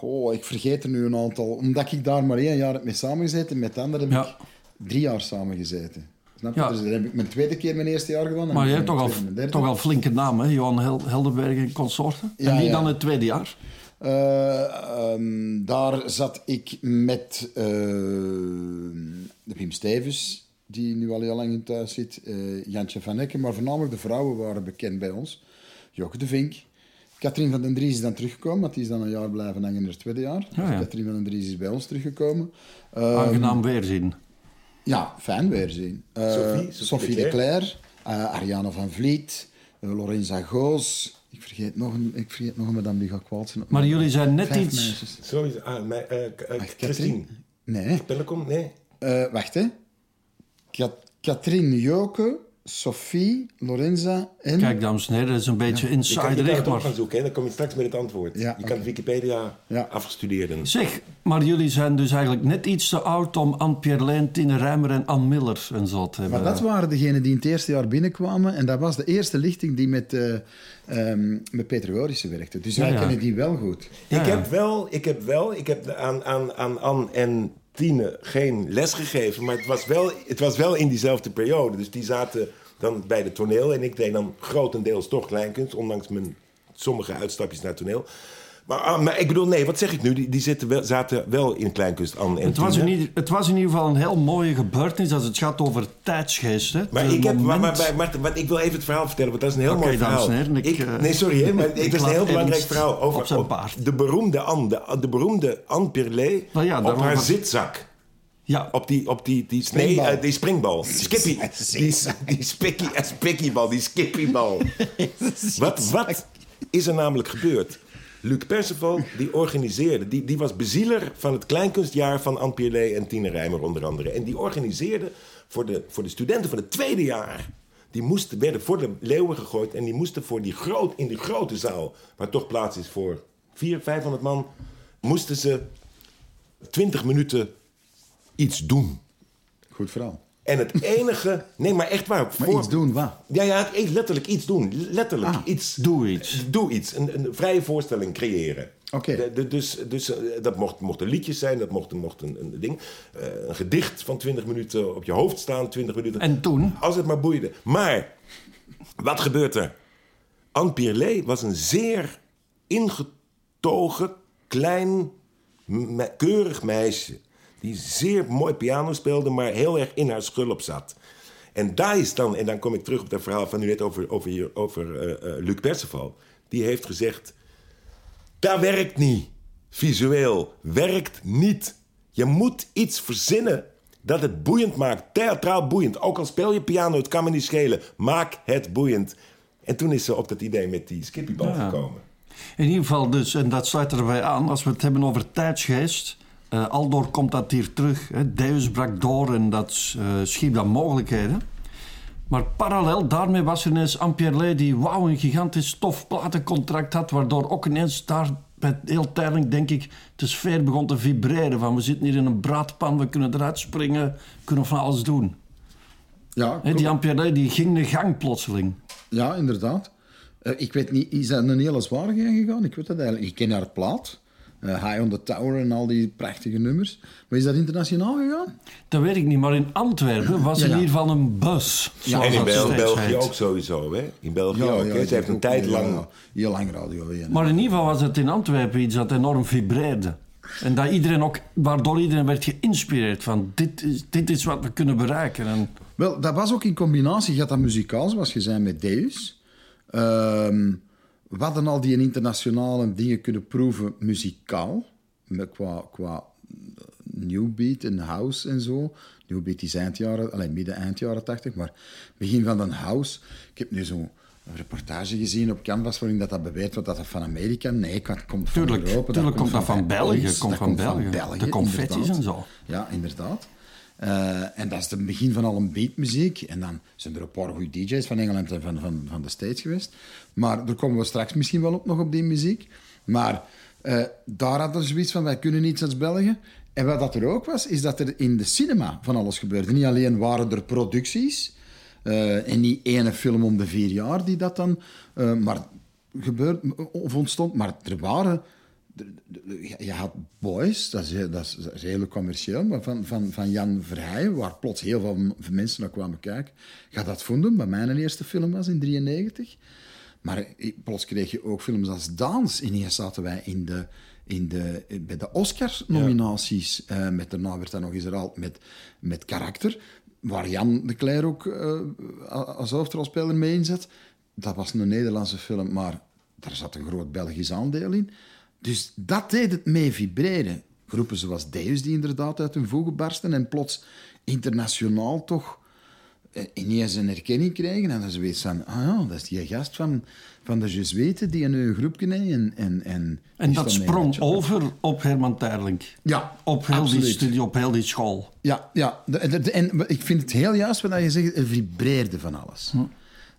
Oh, ik vergeet er nu een aantal. Omdat ik daar maar één jaar heb mee samengezeten. Met anderen heb ik drie jaar samengezeten. Snap je? Ja. Dus heb ik mijn tweede keer mijn eerste jaar gedaan. Maar je hebt toch al, toch al flinke namen, Johan Hel Heldenberg en consorten. Ja, en wie dan het tweede jaar? Eh, ehm, daar zat ik met eh, Wim Stevens, die nu al heel lang in thuis zit, eh, Jantje van Ecken, maar voornamelijk de vrouwen waren bekend bij ons. Joke de Vink. Katrien van den Dries is dan teruggekomen, want die is dan een jaar blijven hangen in het tweede jaar. Ja, ja. Katrien van den Dries is bij ons teruggekomen. Ehm, Aangenaam weerzien. ja, fijn weerzien. Eh, Sophie, Sophie, Sophie de Cler, eh, Ariane van Vliet, uh, Lorenza Goos. Ik vergeet nog een, ik vergeet nog een madame die gaat kwaad zijn. Maar jullie zijn net Vijf iets... meisjes. Sorry, ah, eh, eh. Katrien? Nee. Pellekom? Nee. Eh, wacht, hè. Kat Katrien Joke, Sophie, Lorenza en... Kijk, dames en heren, dat is een beetje Je kan, je kan het gaan zoeken, hè? dan kom je straks met het antwoord. Ja, je kan. Wikipedia Ja. afgestudeerden. Zeg, maar jullie zijn dus eigenlijk net iets te oud om Anne-Pierre Leen, Tine Rijmer en Anne Miller en zo te hebben. Maar dat waren degenen die in het eerste jaar binnenkwamen. En dat was de eerste lichting die met, eh ehm, met Peter Worissen werkte. Dus wij Ja, ja. kennen die wel goed. Ja, Ik ja. heb wel, ik heb wel, ik heb aan, aan, aan Anne en Tine geen les gegeven, maar het was, wel, het was wel in diezelfde periode. Dus die zaten dan bij de toneel en ik deed dan grotendeels toch kleinkunst, ondanks mijn sommige uitstapjes naar toneel. Maar, ah, maar ik bedoel, nee, wat zeg ik nu? Die, die zitten wel, zaten wel in kleinkunst, Anne en Het was, in ieder, het was in ieder geval een heel mooie gebeurtenis als het gaat over tijdsgeest. Hè. Maar, ik, heb, maar, moment- maar, maar, maar ik wil even het verhaal vertellen, want dat is een heel Oké, mooi verhaal. en heren, ik, eh, nee, sorry, hè, maar [laughs] het is een heel belangrijk verhaal over op de beroemde Anne, de, de beroemde Anne Pirlet Nou ja, op haar zitzak. Ja, Op die, op die, die, Springbal. Nee, eh, die springbal. [laughs] Skippy. [laughs] Die, die spikkie, spikkybal, die skippybal. wat, wat is er namelijk gebeurd? Luc Perceval, die organiseerde, die, die was bezieler van het kleinkunstjaar van Anne en Tine Rijmer onder andere. En die organiseerde voor de, voor de studenten van het tweede jaar. Die moesten, werden voor de leeuwen gegooid en die moesten voor die groot, in die grote zaal, waar toch plaats is voor 400, 500 man, moesten ze 20 minuten iets doen. Goed verhaal. En het [laughs] enige... Nee, maar echt waar. Maar voor- iets doen, wat? Ja, ja, letterlijk iets doen. Letterlijk Ah, iets. doe iets. Doe iets. Een, een vrije voorstelling creëren. Oké. Dus dus eh, dat mocht, mochten liedjes zijn, dat mocht, mocht een, een ding. eh, een gedicht van 20 minuten op je hoofd staan, 20 minuten. En toen? Als het maar boeide. Maar, wat gebeurt er? Anne Pierlet was een zeer ingetogen, klein, me- keurig meisje. Die zeer mooi piano speelde, maar heel erg in haar schulp zat. En daar is dan, en dan kom ik terug op dat verhaal van u net over, over, hier, over eh, eh, Luc Perceval. Die heeft gezegd, dat werkt niet. Visueel werkt niet. Je moet iets verzinnen dat het boeiend maakt. Theatraal boeiend. Ook al speel je piano, het kan me niet schelen. Maak het boeiend. En toen is ze op dat idee met die skippybal Ja. gekomen. In ieder geval dus, en dat sluit erbij aan, als we het hebben over tijdsgeest. Eh aldoor komt dat hier terug. Hè. Deus brak door en dat eh, schiep dan mogelijkheden. Maar parallel daarmee was er ineens Ampierre die wauw, een gigantisch tof platencontract had, waardoor ook ineens daar bij heel tijdelijk, denk ik, de sfeer begon te vibreren. Van we zitten hier in een braadpan, we kunnen eruit springen, we kunnen van alles doen. Ja, die Ampierre die ging de gang plotseling. ja inderdaad. Eh, ik weet niet, is dat een hele zware gang gegaan? Ik weet dat eigenlijk. Ik ken haar plaat. Eh, High on the Tower en al die prachtige nummers. Maar is dat internationaal gegaan? Dat weet ik niet, maar in Antwerpen was Ja, in ja. ieder geval een bus. zoals en in Bel- België ook sowieso, hè? In België ook. hè? die Ze heeft een ook- tijd ja, lang... ja, heel lang radio. Ja. Maar in ieder geval was het in Antwerpen iets dat enorm vibreerde. En dat iedereen ook, waardoor iedereen werd geïnspireerd van dit is, dit is wat we kunnen bereiken. En Wel, dat was ook in combinatie. Je had dat muzikaal, zoals je zei, met Deus. Ehm we hadden al die internationale dingen kunnen proeven muzikaal. Met, qua, qua new beat en house en zo. New beat is eind jaren, alleen midden eind jaren 80, maar begin van de house. Ik heb nu zo'n reportage gezien op Canvas waarin dat, dat beweert wat dat van Amerika. Nee, het komt van Tuurlijk, Europa. tuurlijk komt dat van België, komt dat van België. De confetti's inderdaad. en zo. Ja, inderdaad. Eh, en dat is het begin van al een beatmuziek. En dan zijn er een paar goede DJ's van Engeland en van, van, van de States geweest. Maar daar komen we straks misschien wel op nog op die muziek. Maar eh, daar hadden we zoiets van, wij kunnen niets als België. En wat dat er ook was, is dat er in de cinema van alles gebeurde. Niet alleen waren er producties... eh, en niet ene film om de vier jaar die dat dan... eh, maar gebeurt, of ontstond. Maar er waren... Je had Boys, dat is, heel- dat is redelijk commercieel, maar van, van, van Jan Verheijen, waar plots heel veel mensen naar kwamen kijken. Ga dat vonden, wat mijn eerste film was in 93. Maar ik- plots kreeg je ook films als Dans. Ineens zaten wij in de, in de, bij de Oscars-nominaties. Eh, met daarna werd dat nog eens herhaald met, met karakter. Waar Jan de Cler ook eh, als hoofdrolspeler mee inzet. Dat was een Nederlandse film, maar daar zat een groot Belgisch aandeel in. Dus dat deed het mee vibreren. Groepen zoals Deus die inderdaad uit hun voegen barsten en plots internationaal toch eh, ineens een erkenning krijgen. En dan zoiets van, ah ja, dat is die gast van, van de Jesuiten die een nieuw groepje. En, en, en, En dat sprong over op Herman Terling. Ja, Op heel die studie, op heel die school. Ja, ja. De- de- de- en ik vind het heel juist wat je zegt, er vibreerde van alles. Hm.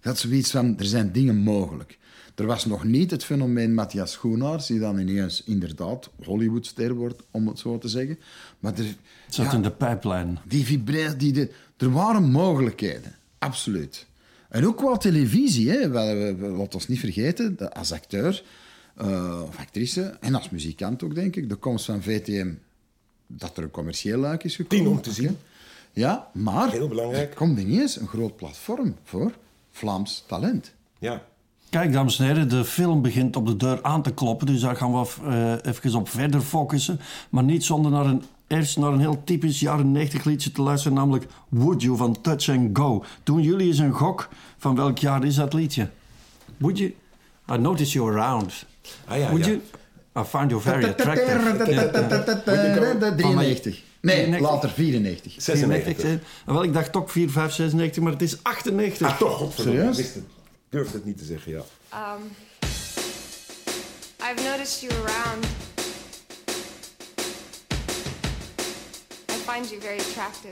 Dat is zoiets van, er zijn dingen mogelijk. Er was nog niet het fenomeen Matthias Schoenaars, die dan ineens inderdaad Hollywoodster wordt, om het zo te zeggen. Maar er, Het zat ja, in de pijplijn. die vibreerde, die de, er waren mogelijkheden, absoluut. En ook qua televisie, hè. Laat ons niet vergeten, als acteur eh, of actrice, en als muzikant ook, denk ik, de komst van VTM, dat er een commercieel luik is gekomen. Tien om te zien. Ja, maar Heel belangrijk. er komt ineens een groot platform voor Vlaams talent. Ja. Kijk, dames en heren, de film begint op de deur aan te kloppen. Dus daar gaan we eh, even op verder focussen. Maar niet zonder naar een, eerst naar een heel typisch jaren 90 liedje te luisteren, namelijk Would You van Touch and Go. Doen jullie eens een gok van welk jaar is dat liedje? Would you? I notice you around. Ah, ja, Would ja. you? I find you very attractive. Ja, ja. 93. Nee, 93. later 94. 96. En wel, ik dacht toch 4, 5, 96, maar het is 98. Ah, toch, godverdomme. Serieus? Ik wist het. Ik durfde het niet te zeggen, ja. Um, I've noticed you around. Find you very attractive.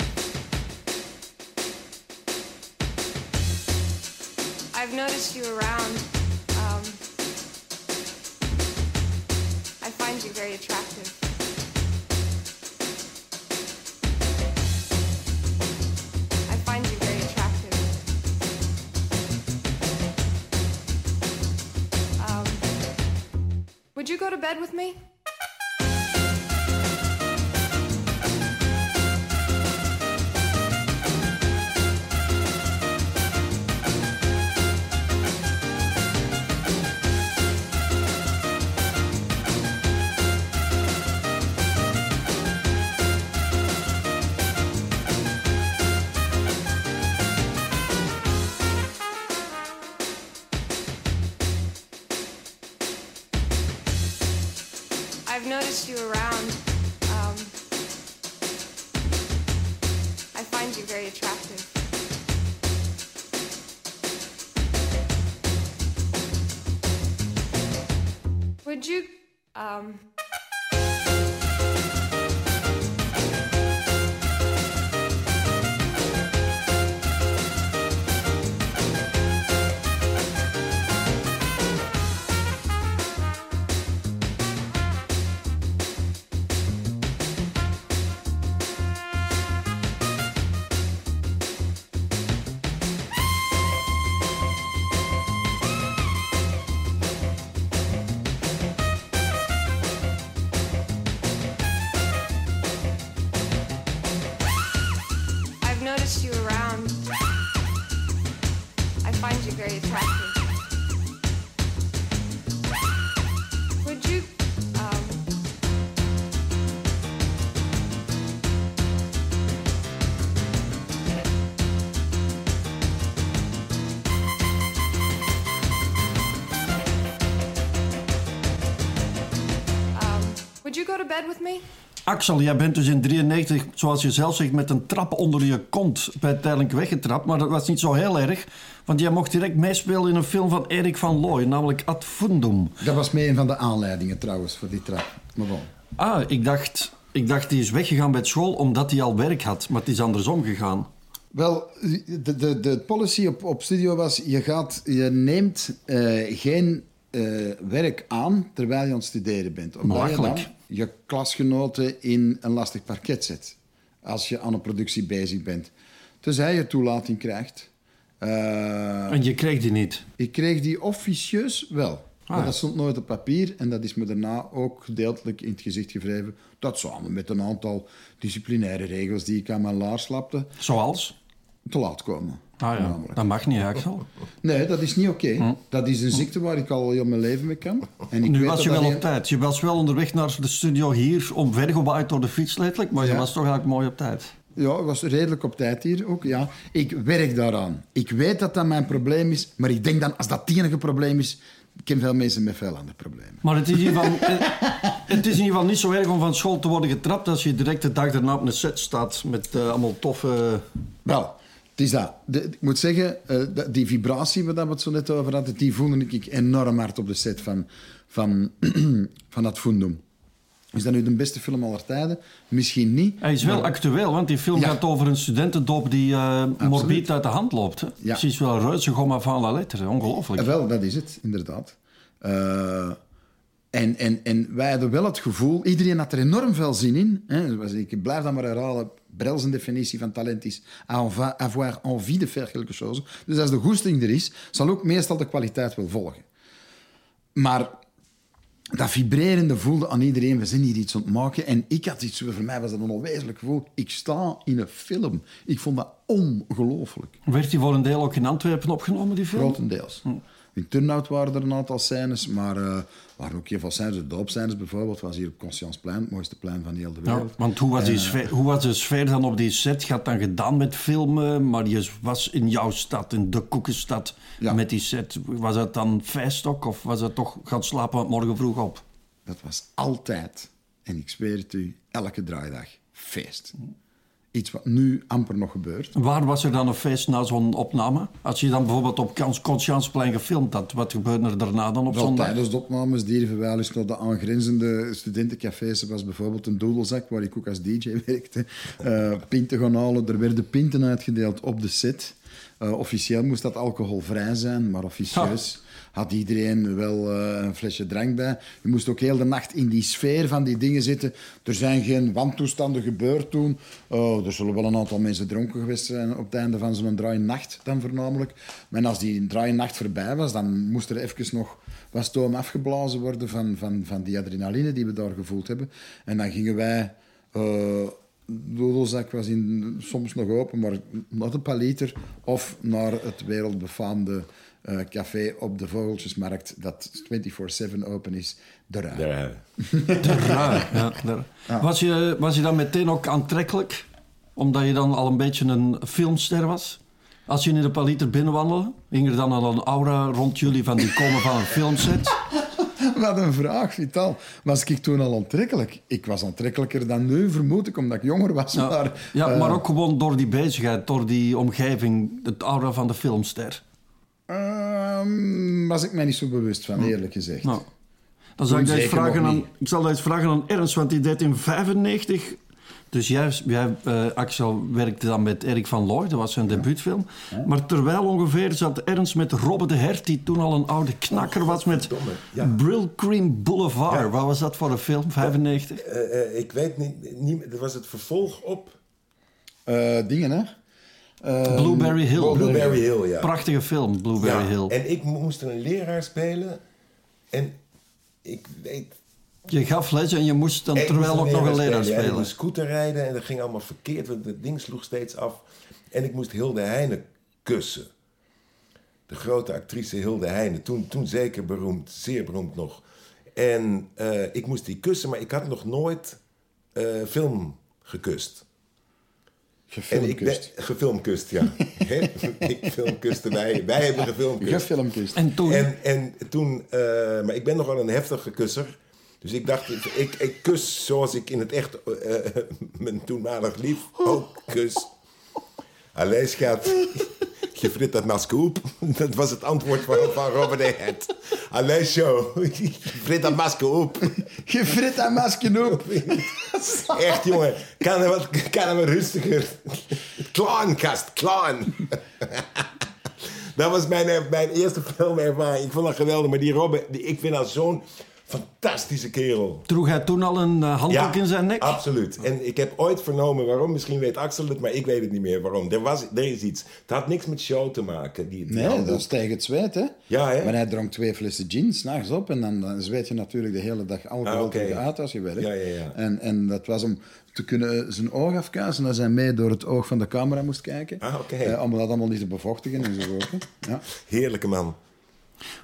I've noticed you around. Um, I find you very attractive. I find you very attractive. Um, would you go to bed with me? Um, go to bed with me? Axel, jij bent dus in 93, zoals je zelf zegt, met een trap onder je kont bij Terlink weggetrapt. Maar dat was niet zo heel erg, want jij mocht direct meespelen in een film van Erik van Looy, namelijk Ad Fundum. Dat was mee een van de aanleidingen trouwens voor die trap. Maar bon. Ah, ik dacht, ik dacht die is weggegaan bij school omdat hij al werk had, maar het is andersom gegaan. Wel, de, de, de policy op, op studio was: je, gaat, je neemt eh, geen eh, werk aan terwijl je aan het studeren bent. Omdat je dan Belachelijk. Je klasgenoten in een lastig parket zet. Als je aan een productie bezig bent. Tenzij je toelating krijgt. Eh, En je kreeg die niet. ik kreeg die officieus wel. Maar Ah. dat stond nooit op papier en dat is me daarna ook gedeeltelijk in het gezicht gevreven. Dat samen met een aantal disciplinaire regels die ik aan mijn laars slapte, Zoals? te laat komen. Ah ja, dat mag niet, Axel. Nee, dat is niet oké. Dat is een ziekte waar ik al heel mijn leven mee kan. En ik Nu weet was je wel op tijd. Je was wel onderweg naar de studio hier, omvergewaaid door de fiets letterlijk, maar je was toch eigenlijk mooi op tijd. Ja, ik was redelijk op tijd hier ook. Ja. Ik werk daaraan. Ik weet dat dat mijn probleem is, maar ik denk dan, als dat het enige probleem is, ik ken veel mensen met veel andere problemen. Maar het is, in ieder geval, het is in ieder geval niet zo erg om van school te worden getrapt als je direct de dag daarna op een set staat met eh, allemaal toffe... Wel, is dat. De- ik moet zeggen, eh, die vibratie waar we het zo net over hadden, die voelde ik enorm hard op de set van, van, [clears throat] van dat Fundum. Is dat nu de beste film aller tijden? Misschien niet. Hij is wel actueel, want die film Ja. gaat over een studentendoop die morbid uit de hand loopt. Hè? Ja. Precies wel reuze gomma van la lettre. Ongelooflijk. Wel, dat is het, inderdaad. Eh, en, en, en wij hadden wel het gevoel, iedereen had er enorm veel zin in. Hè. Zoals Ik blijf dat maar herhalen. Brels een definitie van talent is avoir envie de faire quelque chose. Dus als de goesting er is, zal ook meestal de kwaliteit wel volgen. Maar dat vibrerende voelde aan iedereen, we zijn hier iets aan het maken. En ik had iets, voor mij was dat een onwezenlijk gevoel. Ik sta in een film. Ik vond dat ongelooflijk. Werd die voor een deel ook in Antwerpen opgenomen, die film? Grotendeels. In Turnhout waren er een aantal scènes, maar eh waren ook heel veel scènes. De doopscènes bijvoorbeeld was hier op Conscienceplein, het mooiste plein van heel de Ja, wereld. want hoe was, die sfeer, hoe was de sfeer dan op die set? Gaat dan gedaan met filmen, maar je was in jouw stad, in de koekenstad, Ja. met die set. Was dat dan feest ook, of was het toch gaan slapen morgen vroeg op? Dat was altijd, en ik zweer het u, elke draaidag feest. Iets wat nu amper nog gebeurt. Waar was er dan een feest na zo'n opname? Als je dan bijvoorbeeld op Cons- Conscienceplein gefilmd had, wat gebeurde er daarna dan op Wel, zondag? tijdens de opnames al eens naar de aangrenzende studentencafés. Er was bijvoorbeeld een doedelzak waar ik ook als DJ [laughs] werkte. eh pinten gaan halen. Er werden pinten uitgedeeld op de set. Eh, officieel moest dat alcoholvrij zijn, maar officieus had iedereen wel eh, een flesje drank bij. Je moest ook heel de nacht in die sfeer van die dingen zitten. Er zijn geen wantoestanden gebeurd toen. Oh, er zullen wel een aantal mensen dronken geweest zijn op het einde van zo'n draai-nacht dan voornamelijk. Maar als die draai-nacht voorbij was, dan moest er even nog wat stoom afgeblazen worden van, van, van die adrenaline die we daar gevoeld hebben. En dan gingen wij... eh Dodelzak was in, soms nog open, maar naar de Paliter of naar het wereldbefaamde eh, café op de Vogeltjesmarkt dat 24-7 open is, De Rui. Daar, De Rui, [laughs] ja, daar. Was, je, was je dan meteen ook aantrekkelijk? Omdat je dan al een beetje een filmster was? Als je in de paliter binnenwandelde, hing er dan al een aura rond jullie van die komen van een filmset? [laughs] Wat een vraag, Vital. Was ik toen al aantrekkelijk? Ik was aantrekkelijker dan nu, vermoed ik, omdat ik jonger was. Ja, maar, ja, eh, maar ook gewoon door die bezigheid, door die omgeving, het aura van de filmster. Ehm, was ik mij niet zo bewust van, eerlijk gezegd. Nou, dan zal ik, dat vragen aan, ik zal dat eens vragen aan Ernst, want die deed in 95. Dus jij, jij eh, Axel, werkte dan met Erik van Looy, dat was zijn debuutfilm. Maar terwijl ongeveer zat Ernst met Robbe de Hert, die toen al een oude knakker was met ja. Brill Cream Boulevard. Wat was dat voor een film, 95? Eh, eh, ik weet niet, niet, dat was het vervolg op Eh, dingen, hè? Eh, Blueberry Hill. Blueberry Hill, ja. Prachtige film, Blueberry Ja, Hill. En ik moest er een leraar spelen. En ik weet... Je gaf les en je moest dan ik terwijl ook nog een leraar En ik spelen. moest scooter rijden en dat ging allemaal verkeerd. Want het ding sloeg steeds af. En ik moest Hilde Heine kussen. De grote actrice Hilde Heine. Toen, toen zeker beroemd, zeer beroemd nog. En eh, ik moest die kussen, maar ik had nog nooit eh, film gekust. En ik Gefilmkust. ben- gefilmkust, ja. [laughs] Ik filmkuste wij. Wij hebben gefilmkust. Gefilmkust. En toen... En, en toen, eh, maar ik ben nog wel een heftige kusser. Dus ik dacht, ik, ik, kus zoals ik in het echt eh, [laughs] mijn toenmalig lief ook kus. Allee, schat, je frit dat op. [laughs] Dat was het antwoord van, van Robert de. Allee, zo, [laughs] [laughs] je frit dat masker op. Je frit dat masker op. Echt, jongen, kan er wat kan er wat rustiger. Klein. Dat was mijn, eh, mijn eerste filmervaring. Ik vond dat geweldig. Maar die Robin, die, ik vind dat zo'n Fantastische kerel. Droeg hij toen al een uh, handdoek in zijn nek? absoluut. En ik heb ooit vernomen waarom. Misschien weet Axel het, maar ik weet het niet meer waarom. Er, was, er is iets. Het had niks met show te maken. Die, die Nee, handdoek. dat is tegen het zweet, hè? Ja, hè? Maar hij dronk twee flessen gin s'nachts op en dan, dan zweet je natuurlijk de hele dag alcohol Ah, oké. tegen uit als je werkt. Ja, ja, ja. En, en dat was om te kunnen zijn oog afkuisen, dat hij mee door het oog van de camera moest kijken. Ah, oké. Eh, om dat allemaal niet te bevochtigen en zo. hè. Ja. Heerlijke man.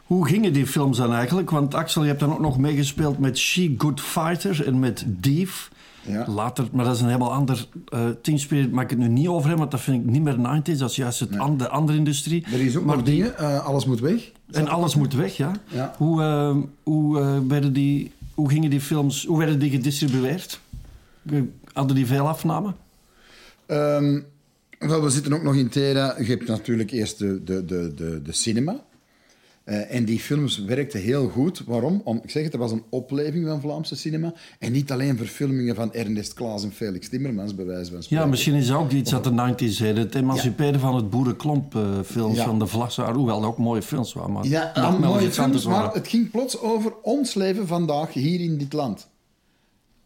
Hoe gingen die films dan eigenlijk? Want Axel, je hebt dan ook nog meegespeeld met She Good Fighter en met Dief. Ja. Later, maar dat is een helemaal ander uh, teamspirit. Maak ik het nu niet over hem, want dat vind ik niet meer 90s. Dat is juist het an- de andere industrie. Er is ook maar nog dingen, eh, alles moet weg. En alles moet weg, ja. Ja. Hoe, eh, hoe, werden die, hoe gingen die films, hoe werden die gedistribueerd? Hadden die veel afnamen? Ehm, wel, we zitten ook nog in Tera. Je hebt natuurlijk eerst de, de, de, de, de cinema. Eh, en die films werkten heel goed. Waarom? Om, ik zeg het, er was een opleving van Vlaamse cinema. En niet alleen verfilmingen van Ernest Klaas en Felix Timmermans, bij wijze van spreken. Ja, misschien is dat ook iets uit de 90s. Hè. Het emanciperen van het boerenklomp-films Ja. van de Vlassaar. Hoewel dat ook mooie films waren. Maar Ja, dat mooie films, maar waren. het ging plots over ons leven vandaag hier in dit land.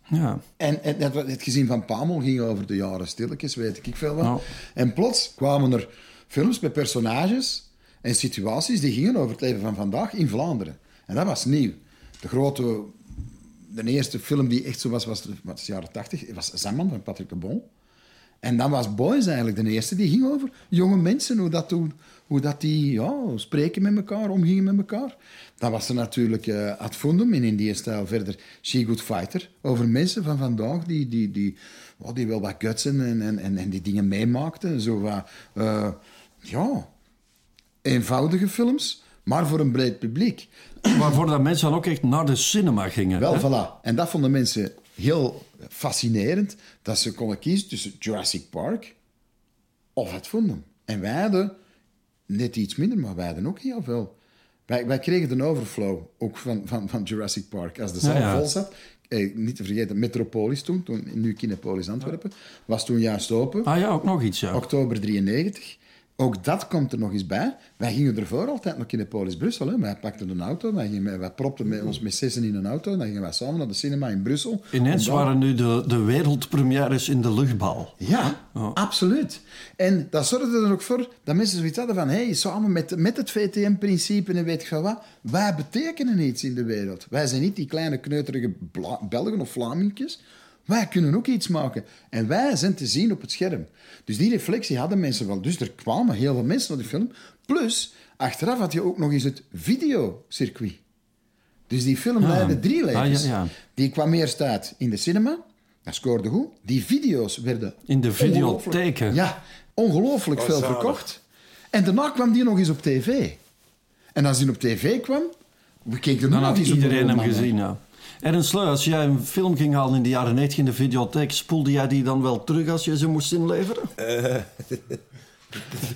Ja. En, en het, het gezin van Pamel ging over de jaren stilletjes, weet ik veel wat. Nou. En plots kwamen er films met personages en situaties die gingen over het leven van vandaag in Vlaanderen. En dat was nieuw. De grote, de eerste film die echt zo was, was is de jaren tachtig, was Zamman van Patrick de Bon. En dan was Boys eigenlijk de eerste, die ging over jonge mensen, hoe dat, toen, hoe dat die ja, spreken met elkaar, omgingen met elkaar. Dan was er natuurlijk eh Ad Fundum in Indië-stijl verder She Good Fighter, over mensen van vandaag die, die, die, oh, die wel wat gutsen en, en, en, en die dingen meemaakten. Zo wat, eh, ja, eenvoudige films, maar voor een breed publiek. Waarvoor dat mensen dan ook echt naar de cinema gingen. Wel, hè? voilà. En dat vonden mensen heel fascinerend, dat ze konden kiezen tussen Jurassic Park of het Fundum. En wij hadden net iets minder, maar wij hadden ook heel veel. Wij, wij kregen de overflow, ook van, van, van Jurassic Park. Als de zaal Ja, ja. vol zat, eh, niet te vergeten, Metropolis toen, toen nu Kinepolis Antwerpen, was toen juist open. Ah ja, ook nog iets, ja. Oktober 93. Ook dat komt er nog eens bij. Wij gingen ervoor altijd naar Kinepolis Brussel. Hè. Wij pakten een auto, wij, gingen, wij propten met ons met zessen in een auto. Dan gingen wij samen naar de cinema in Brussel. Ineens waren nu de, de wereldpremières in de luchtbal. Ja, absoluut. En dat zorgde er ook voor dat mensen zoiets hadden van... hey, samen met, met het VTM-principe en weet ik veel wat... wij betekenen iets in de wereld. Wij zijn niet die kleine kneuterige Bla- Belgen of Vlamingjes. Wij kunnen ook iets maken. En wij zijn te zien op het scherm. Dus die reflectie hadden mensen wel. Dus er kwamen heel veel mensen naar de film. Plus, achteraf had je ook nog eens het videocircuit. Dus die film leidde drie levens. Ah, ja, ja. Die kwam eerst uit in de cinema. Dat scoorde goed. Die video's werden... In de ongelooflijk- videotheken. Ja, ongelooflijk Oh, veel zalig. verkocht. En daarna kwam die nog eens op tv. En als die op tv kwam... We keken er nog eens op iedereen hem gezien, ja. Ernst als jij een film ging halen in de jaren 90 in de videotheek, spoelde jij die dan wel terug als je ze moest inleveren? [laughs]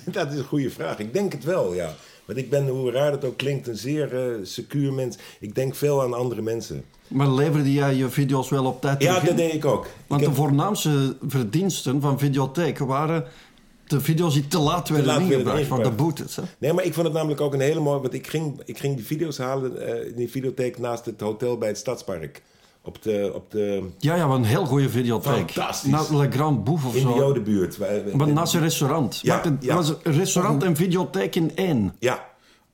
Dat is een goede vraag. Ik denk het wel, ja. Want ik ben, hoe raar het ook klinkt, een zeer eh, secuur mens. Ik denk veel aan andere mensen. Maar leverde jij je video's wel op tijd Ja, terug in? dat deed ik ook. Want ik de heb- voornaamste verdiensten van videotheken waren de video's die te laat werden laat ingebracht ingebracht. boetes. Hè? Nee, maar ik vond het namelijk ook een hele mooie... Want ik ging, ik ging die video's halen eh, in die videotheek naast het hotel bij het Stadspark. Op de, op de, Ja, ja, maar een heel goede videotheek. Fantastisch. Na Le Grand Bouffe of in de zo. Jodenbuurt. Maar naast een restaurant. Ja, ja. was een restaurant en videotheek in één. Ja,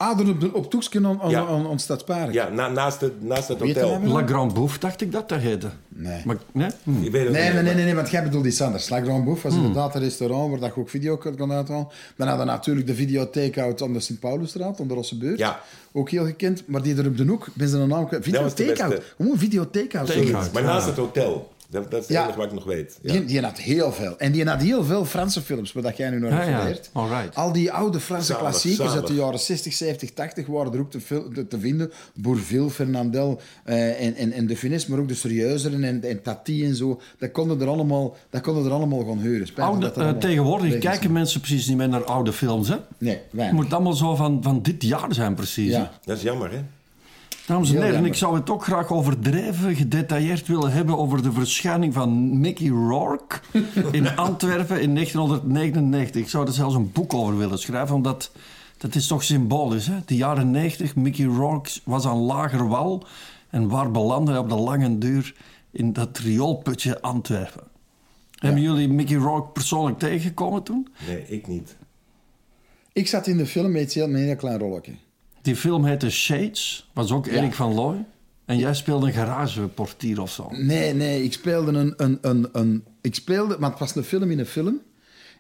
Ah, op, de- op Toeksken aan, Ja. aan, aan Stadspark. ja na, naast, het, naast het Weet je hotel. dat nou? Le Grand Bouffe, dacht ik dat dat heette. Nee. Maar, nee? Hm. Ik weet het Nee, niet nee, nee, nee, nee, want jij bedoelt iets anders. La Grand Bouffe was inderdaad een restaurant waar dat je ook video kon uithalen. Dan hadden we natuurlijk de videotheekout aan de Sint-Paulusstraat, aan de Rossebeurt. Ja. Ook heel gekend. Maar die er op de hoek, ben ze een naam kwijt. Beste. Gewoon videotheekout. Takeout. Maar naast het hotel. Dat, dat is het Ja. enige wat ik nog weet. Ja. Die, die had heel veel. En die had heel veel Franse films, dat jij nu naar Ja. Alright. Al die oude Franse Zalig, klassiekers uit de jaren 60, 70, 80 waren er ook te, veel- te, te vinden. Bourville, Fernandel eh, en, en, en De Finesse, maar ook de serieuzeren en, en Tati en zo. Dat konden er allemaal, dat konden er allemaal gaan huren. Oude, dat er eh, allemaal tegenwoordig kijken mensen precies niet meer naar oude films. Hè? Nee, Het moet allemaal zo van, van dit jaar zijn precies. Ja. Dat is jammer, hè? Dames en heren, ik zou het ook graag overdreven, gedetailleerd willen hebben over de verschijning van Mickey Rourke [laughs] in Antwerpen in 1999. Ik zou er zelfs een boek over willen schrijven, omdat dat is toch symbolisch. Hè? De jaren 90, Mickey Rourke was aan lager wal. En waar belanden hij op de lange duur in dat rioolputje Antwerpen? Hebben jullie Mickey Rourke persoonlijk tegengekomen toen? Nee, ik niet. Ik zat in de film met een heel klein rolletje. Die film heette Shades, was ook. Erik van Looy. En jij speelde een garageportier of zo. Nee, nee, ik speelde een, een, een, een... Ik speelde... Maar het was een film in een film.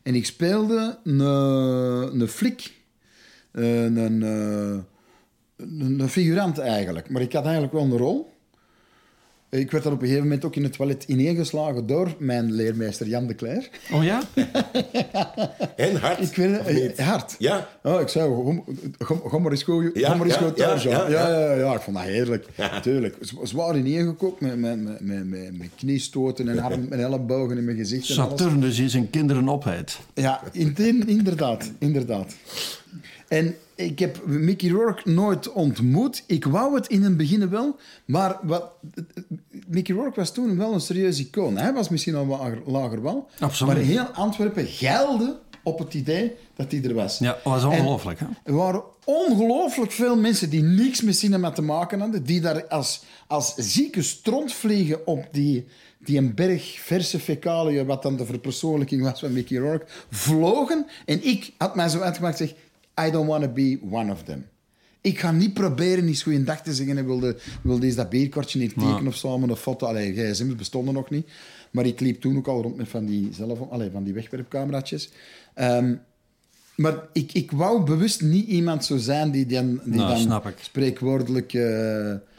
En ik speelde een, een flik. Een, een, eh, een, een figurant eigenlijk. Maar ik had eigenlijk wel een rol. Ik werd dan op een gegeven moment ook in het toilet ineengeslagen door mijn leermeester Jan de Cler. Oh ja? [laughs] En hard. Ik weet eh, hard. Ja. Oh, ik zei, kom, maar eens goed, Ja, maar eens goed thuis. ja, Ja, ja, ja, ja. ja, ja, ik vond dat heerlijk. Natuurlijk. Zwaar ineengekookt met, met, met, met, met, met kniestoten en arm en ellebogen in mijn gezicht. En alles. Saturnus die zijn kinderen opheet. Ja, in- in- inderdaad, inderdaad. En ik heb Mickey Rourke nooit ontmoet. Ik wou het in het begin wel, maar wat, Mickey Rourke was toen wel een serieus icoon. Hij was misschien al wat lager, lager wel, Absoluut. maar heel Antwerpen geilde op het idee dat hij er was. Ja, dat was ongelooflijk. Hè? Er waren ongelooflijk veel mensen die niks met cinema te maken hadden, die daar als, als zieke stront vliegen op die, die een berg verse fecaliën, wat dan de verpersoonlijking was van Mickey Rourke, vlogen. En ik had mij zo uitgemaakt, zeg, I don't want to be one of them. Ik ga niet proberen eens goeiedag te zeggen en wilde, wilde eens dat bierkortje niet tekenen of zo, met een foto. Allee, gsm's bestonden nog niet. Maar ik liep toen ook al rond met van die, zelf, allee, van die wegwerpcameraatjes. Ehm, maar ik, ik wou bewust niet iemand zo zijn die dan, die Nou, dan spreekwoordelijk... eh,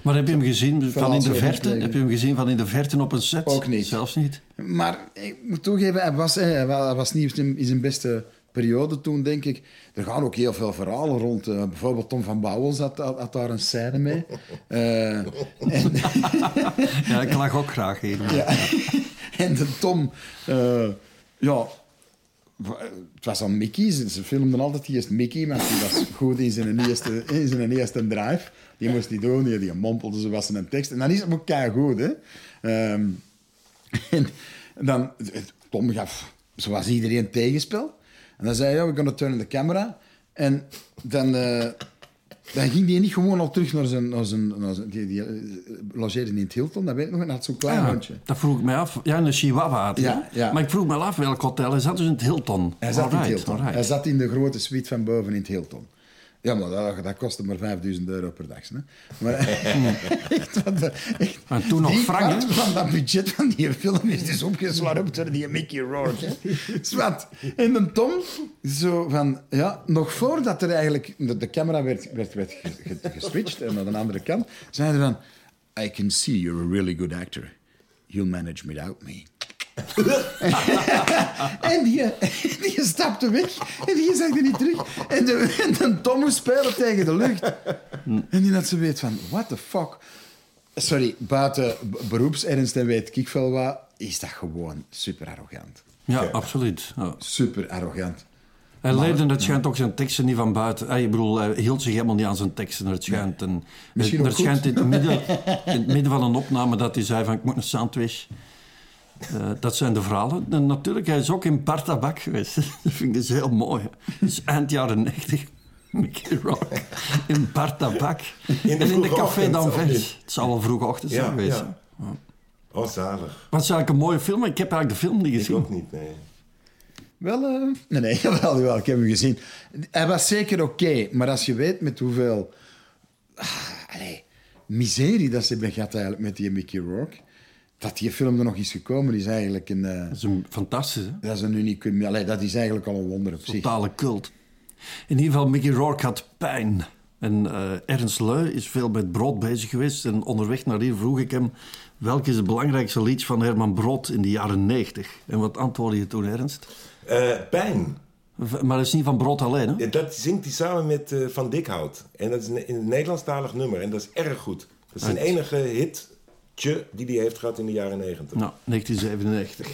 Maar heb je hem gezien van in de verte? Heb je hem gezien van in de verte op een set? Ook niet. Zelfs niet. maar ik moet toegeven, hij was, hij wa- hij was niet in zijn beste periode toen, denk ik. Er gaan ook heel veel verhalen rond. eh, bijvoorbeeld Tom van Bouwels had, had, had daar een scène mee. [laughs] Eh, en, [laughs] Ja, ik lag ook graag maar- Ja. en de Tom, eh, ja, het was aan Mickey. Ze ze filmden altijd eerst Mickey, want die was goed in zijn eerste, in zijn eerste drive. Die moest die doen, die, die mompelde zo was een tekst. En dan is het ook goed, hè. Ehm, [laughs] en dan, Tom gaf, zoals iedereen, tegenspel. En dan zei hij, ja, we're gonna turn the camera. En dan... eh, dan ging die niet gewoon al terug naar zijn... Naar zijn, naar zijn die, die eh, logeerde in het Hilton, dat weet ik nog. En had zo'n klein Ah, hondje. dat vroeg ik mij af. Ja, een Chihuahua had Ja. Maar ik vroeg me af welk hotel. Hij zat dus in het Hilton. Hij zat in het Hilton. Hij zat in de grote suite van boven in het Hilton. Ja, maar dat, dat kostte maar 5000 euro per dag. Hè? Maar [laughs] echt, wat, echt, Maar toen nog frank, van dat budget van die film is dus opgeslagen door die Mickey Rourke. [laughs] Zwat. En de Tom, zo van, ja, nog voordat er eigenlijk de, de camera werd, werd, werd ge- ge- geswitcht en naar de andere kant, zei hij van, I can see you're a really good actor. You'll manage without me. [laughs] En die, die stapte weg en die zag er niet terug. En de, en de Tom moest spelen tegen de lucht. En die had ze weet van, what the fuck? Sorry, buiten beroepsernst en weet ik veel wat, is dat gewoon super arrogant. Ja, absoluut. Ja. Super arrogant. Hij leerde, het schijnt ook zijn teksten niet van buiten. Eh, Ik bedoel, hij hield zich helemaal niet aan zijn teksten. Het schijnt, en, Misschien er ook goed. schijnt in het, midden, [laughs] in het midden van een opname dat hij zei van ik moet een sandwich. Eh, dat zijn de verhalen. En natuurlijk, hij is ook in Partabak geweest. [laughs] dat vind ik dus heel mooi. Eind jaren 90. [laughs] Mickey Rock in Partabak. In en in de Café d'Anvers. Het zal wel vroege ochtend zijn Ja, geweest. ja. hè. Oh, zalig. Het is eigenlijk een mooie film. Ik heb eigenlijk de film niet Ik gezien. ook niet, nee. Wel, eh, nee, nee, [laughs] jawel, jawel, ik heb hem gezien. Hij was zeker oké, maar als je weet met hoeveel ah, allee, miserie dat ze hebben gehad eigenlijk met die Mickey Rourke, dat die film er nog is gekomen, is eigenlijk een, eh, Dat is een fantastisch, hè? dat is een unicum. Allee, dat is eigenlijk al een wonder op zich. Totale cult. In ieder geval, Mickey Rourke had pijn. En eh, Ernst Leu is veel met Brood bezig geweest. En onderweg naar hier vroeg ik hem... welk is het belangrijkste lied van Herman Brood in de jaren 90? En wat antwoordde je toen, Ernst? Eh, pijn. Maar dat is niet van Brood alleen, hè? Ja, Dat zingt hij samen met eh, Van Dikhout. En dat is een, een Nederlandstalig nummer. En dat is erg goed. Dat is zijn enige hitje die hij heeft gehad in de jaren negentig. Nou, 1997.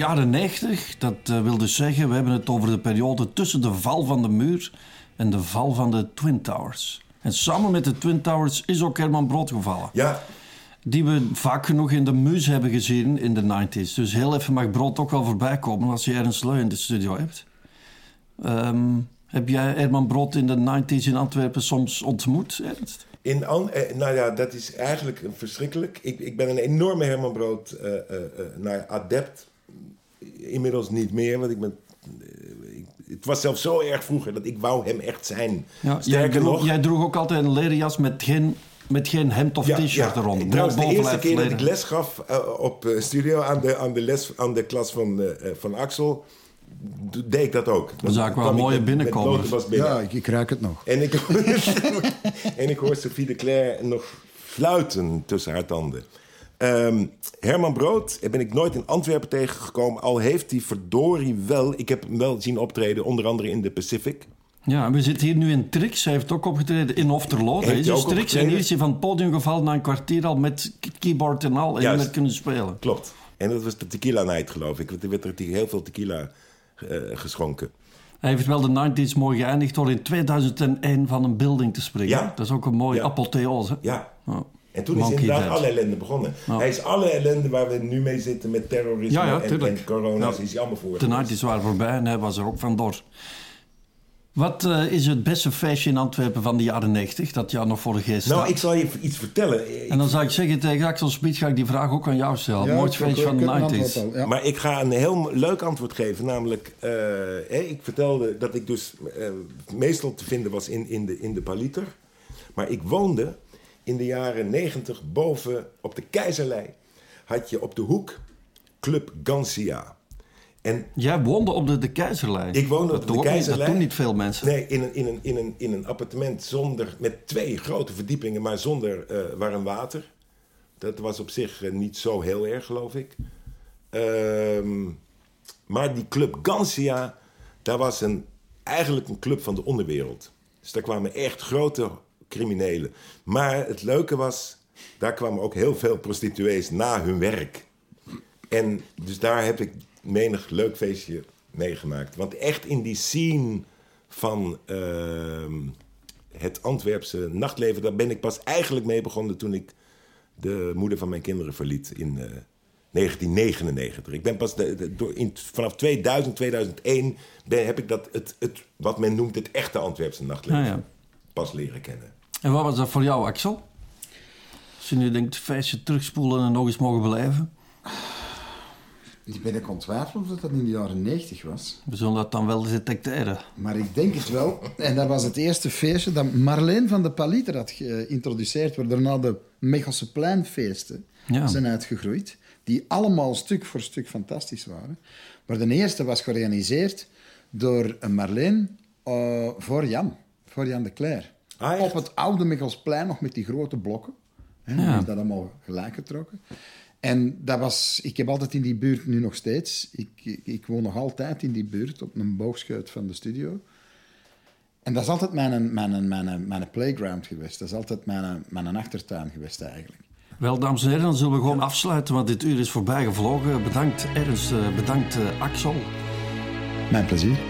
Jaren 90, dat eh, wil dus zeggen, we hebben het over de periode tussen de val van de muur en de val van de Twin Towers. En samen met de Twin Towers is ook Herman Brood gevallen. Ja, Die we vaak genoeg in de muus hebben gezien in de 90s. Dus heel even mag Brood ook wel voorbij komen als je Ernst Leu in de studio hebt. Ehm, heb jij Herman Brood in de 90s in Antwerpen soms ontmoet, Ernst? In an, eh, nou ja, dat is eigenlijk verschrikkelijk. Ik, ik ben een enorme Herman Brood eh, eh, nou, adept. Inmiddels niet meer, want ik ben... eh, ik- het was zelfs zo erg vroeger dat ik wou hem echt zijn. Ja, jij, Sterker droeg, nog... jij droeg ook altijd een leren jas met geen, met geen hemd of t-shirt eronder. Trouwens, de eerste keer dat ik les gaf eh, op eh, studio aan de, aan de, les, aan de klas van, van Axel, deed ik dat ook. Dan zag ik wel mooie notenbas binnen. Ja, ik, ik ruik het nog. En ik, [laughs] en ik hoor Sophie de Cler nog fluiten tussen haar tanden. Ehm, Herman Brood ben ik nooit in Antwerpen tegengekomen. Al heeft hij verdorie wel... Ik heb hem wel zien optreden, onder andere in de Pacific. Ja, we zitten hier nu in Trix. Hij heeft ook opgetreden in Ofterlo. Hij is dus Trix en hier is hij van het podium gevallen na een kwartier al met keyboard en al. En Juist. meer kunnen spelen. Klopt. En dat was de Tequila Night, geloof ik. Er werd er heel veel tequila eh, geschonken. Hij heeft wel de 90s mooi geëindigd door in 2001 van een building te springen. Ja. Dat is ook een mooie Ja. apotheose. Ja. Ja. En toen is inderdaad alle ellende begonnen. Hij is alle ellende waar we nu mee zitten met terrorisme Ja, ja, en, en corona's, Ja. is hij allemaal voor. De 90s waren voorbij en hij was er ook vandoor. Wat eh, is het beste feestje in Antwerpen van de jaren 90 dat jou nog voor de geest Nou, ik zal je iets vertellen. Ik- En dan zou ik zeggen tegen Axel Smit ga ik die vraag ook aan jou stellen. Ja, Mooiste ik- feestje van de heb een 90s. antwoord al, ja. Maar ik ga een heel leuk antwoord geven. Namelijk, eh, hè, ik vertelde dat ik dus eh, meestal te vinden was in, in, de, in de Paliter. Maar ik woonde in de jaren negentig boven op de Keizerlei. Had je op de hoek Club Gansia. En Jij woonde op de, de Keizerlei. Ik woonde Dat op doen de ook niet- Keizerlei. Dat doen niet veel mensen. Nee, in een, in een, in een, in een appartement zonder, met twee grote verdiepingen, maar zonder eh, warm water. Dat was op zich eh, niet zo heel erg, geloof ik. Ehm, maar die club Gansia, daar was een, eigenlijk een club van de onderwereld. Dus daar kwamen echt grote criminelen. Maar het leuke was, daar kwamen ook heel veel prostituees na hun werk. En dus daar heb ik menig leuk feestje meegemaakt. Want echt in die scene van ehm, het Antwerpse nachtleven... daar ben ik pas eigenlijk mee begonnen toen ik de moeder van mijn kinderen verliet in eh, 1999. Ik ben pas de, de- door, in, vanaf 2000, 2001 ben, heb ik dat, het, het, wat men noemt het echte Antwerpse nachtleven Ah, ja. pas leren kennen. En wat was dat voor jou, Axel? Als je nu denkt, feestje terugspoelen en nog eens mogen beleven. Ik ben ik ontwijfeld of dat dat in de jaren 90 was. We zullen dat dan wel detecteren. Maar ik denk het wel. En dat was het eerste feestje dat Marleen van de Paliter had geïntroduceerd, waar daarna de Mechelse pleinfeesten Ja. zijn uitgegroeid. Die allemaal stuk voor stuk fantastisch waren. Maar de eerste was georganiseerd door een Marleen eh, voor Jan. Voor Jan de Cler. Ah? Op het oude Mechelsplein, nog met die grote blokken. Hè, Ja. Is dat allemaal gelijk getrokken. En dat was... Ik heb altijd in die buurt, nu nog steeds... Ik, ik, ik woon nog altijd in die buurt, op een boogscheut van de studio. En dat is altijd mijn, mijn, mijn, mijn playground geweest. Dat is altijd mijn, mijn achtertuin geweest, eigenlijk. Wel, dames en heren, dan zullen we gewoon afsluiten, want dit uur is voorbij gevlogen. Bedankt Ernst, eh, bedankt eh, Axel. Mijn plezier.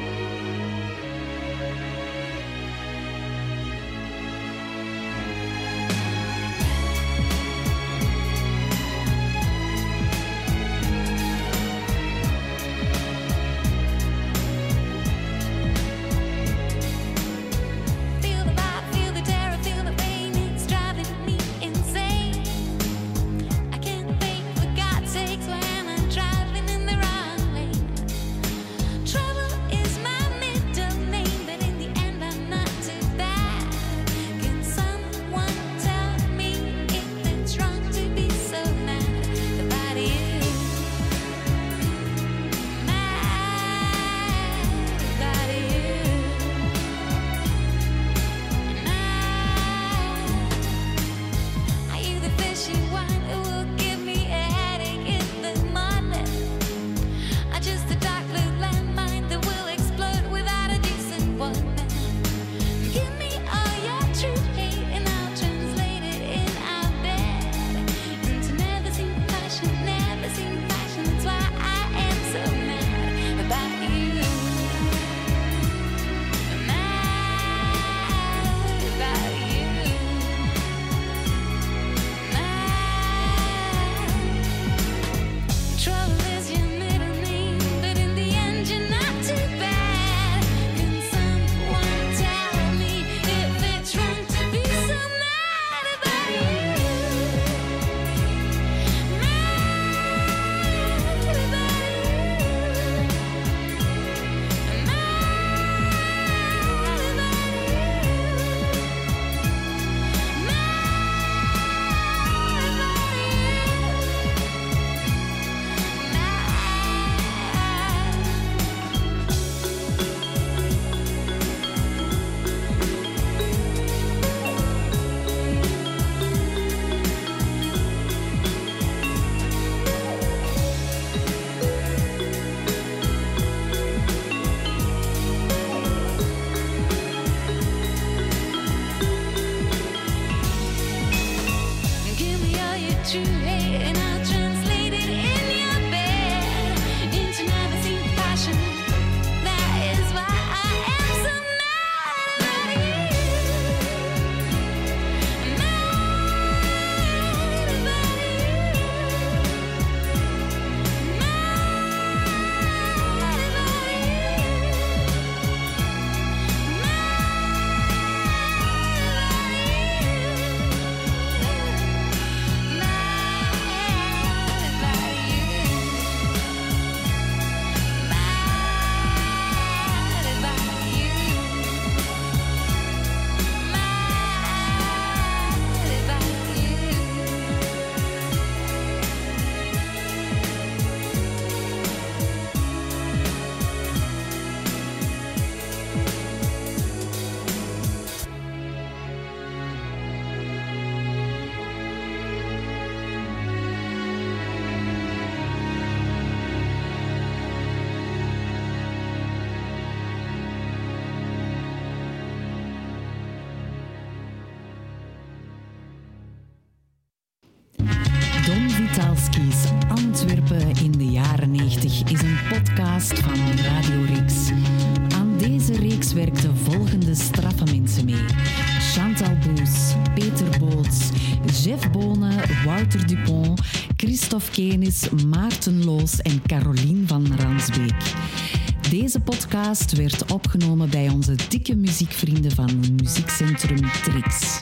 Antwerpen in de jaren 90 is een podcast van Radio Rix. Aan deze reeks werkten volgende straffe mensen mee. Chantal Boes, Peter Boots, Jeff Bonen, Wouter Dupont, Christophe Kenis, Maarten Loos en Carolien van Ransbeek. Deze podcast werd opgenomen bij onze dikke muziekvrienden van Muziekcentrum Trix.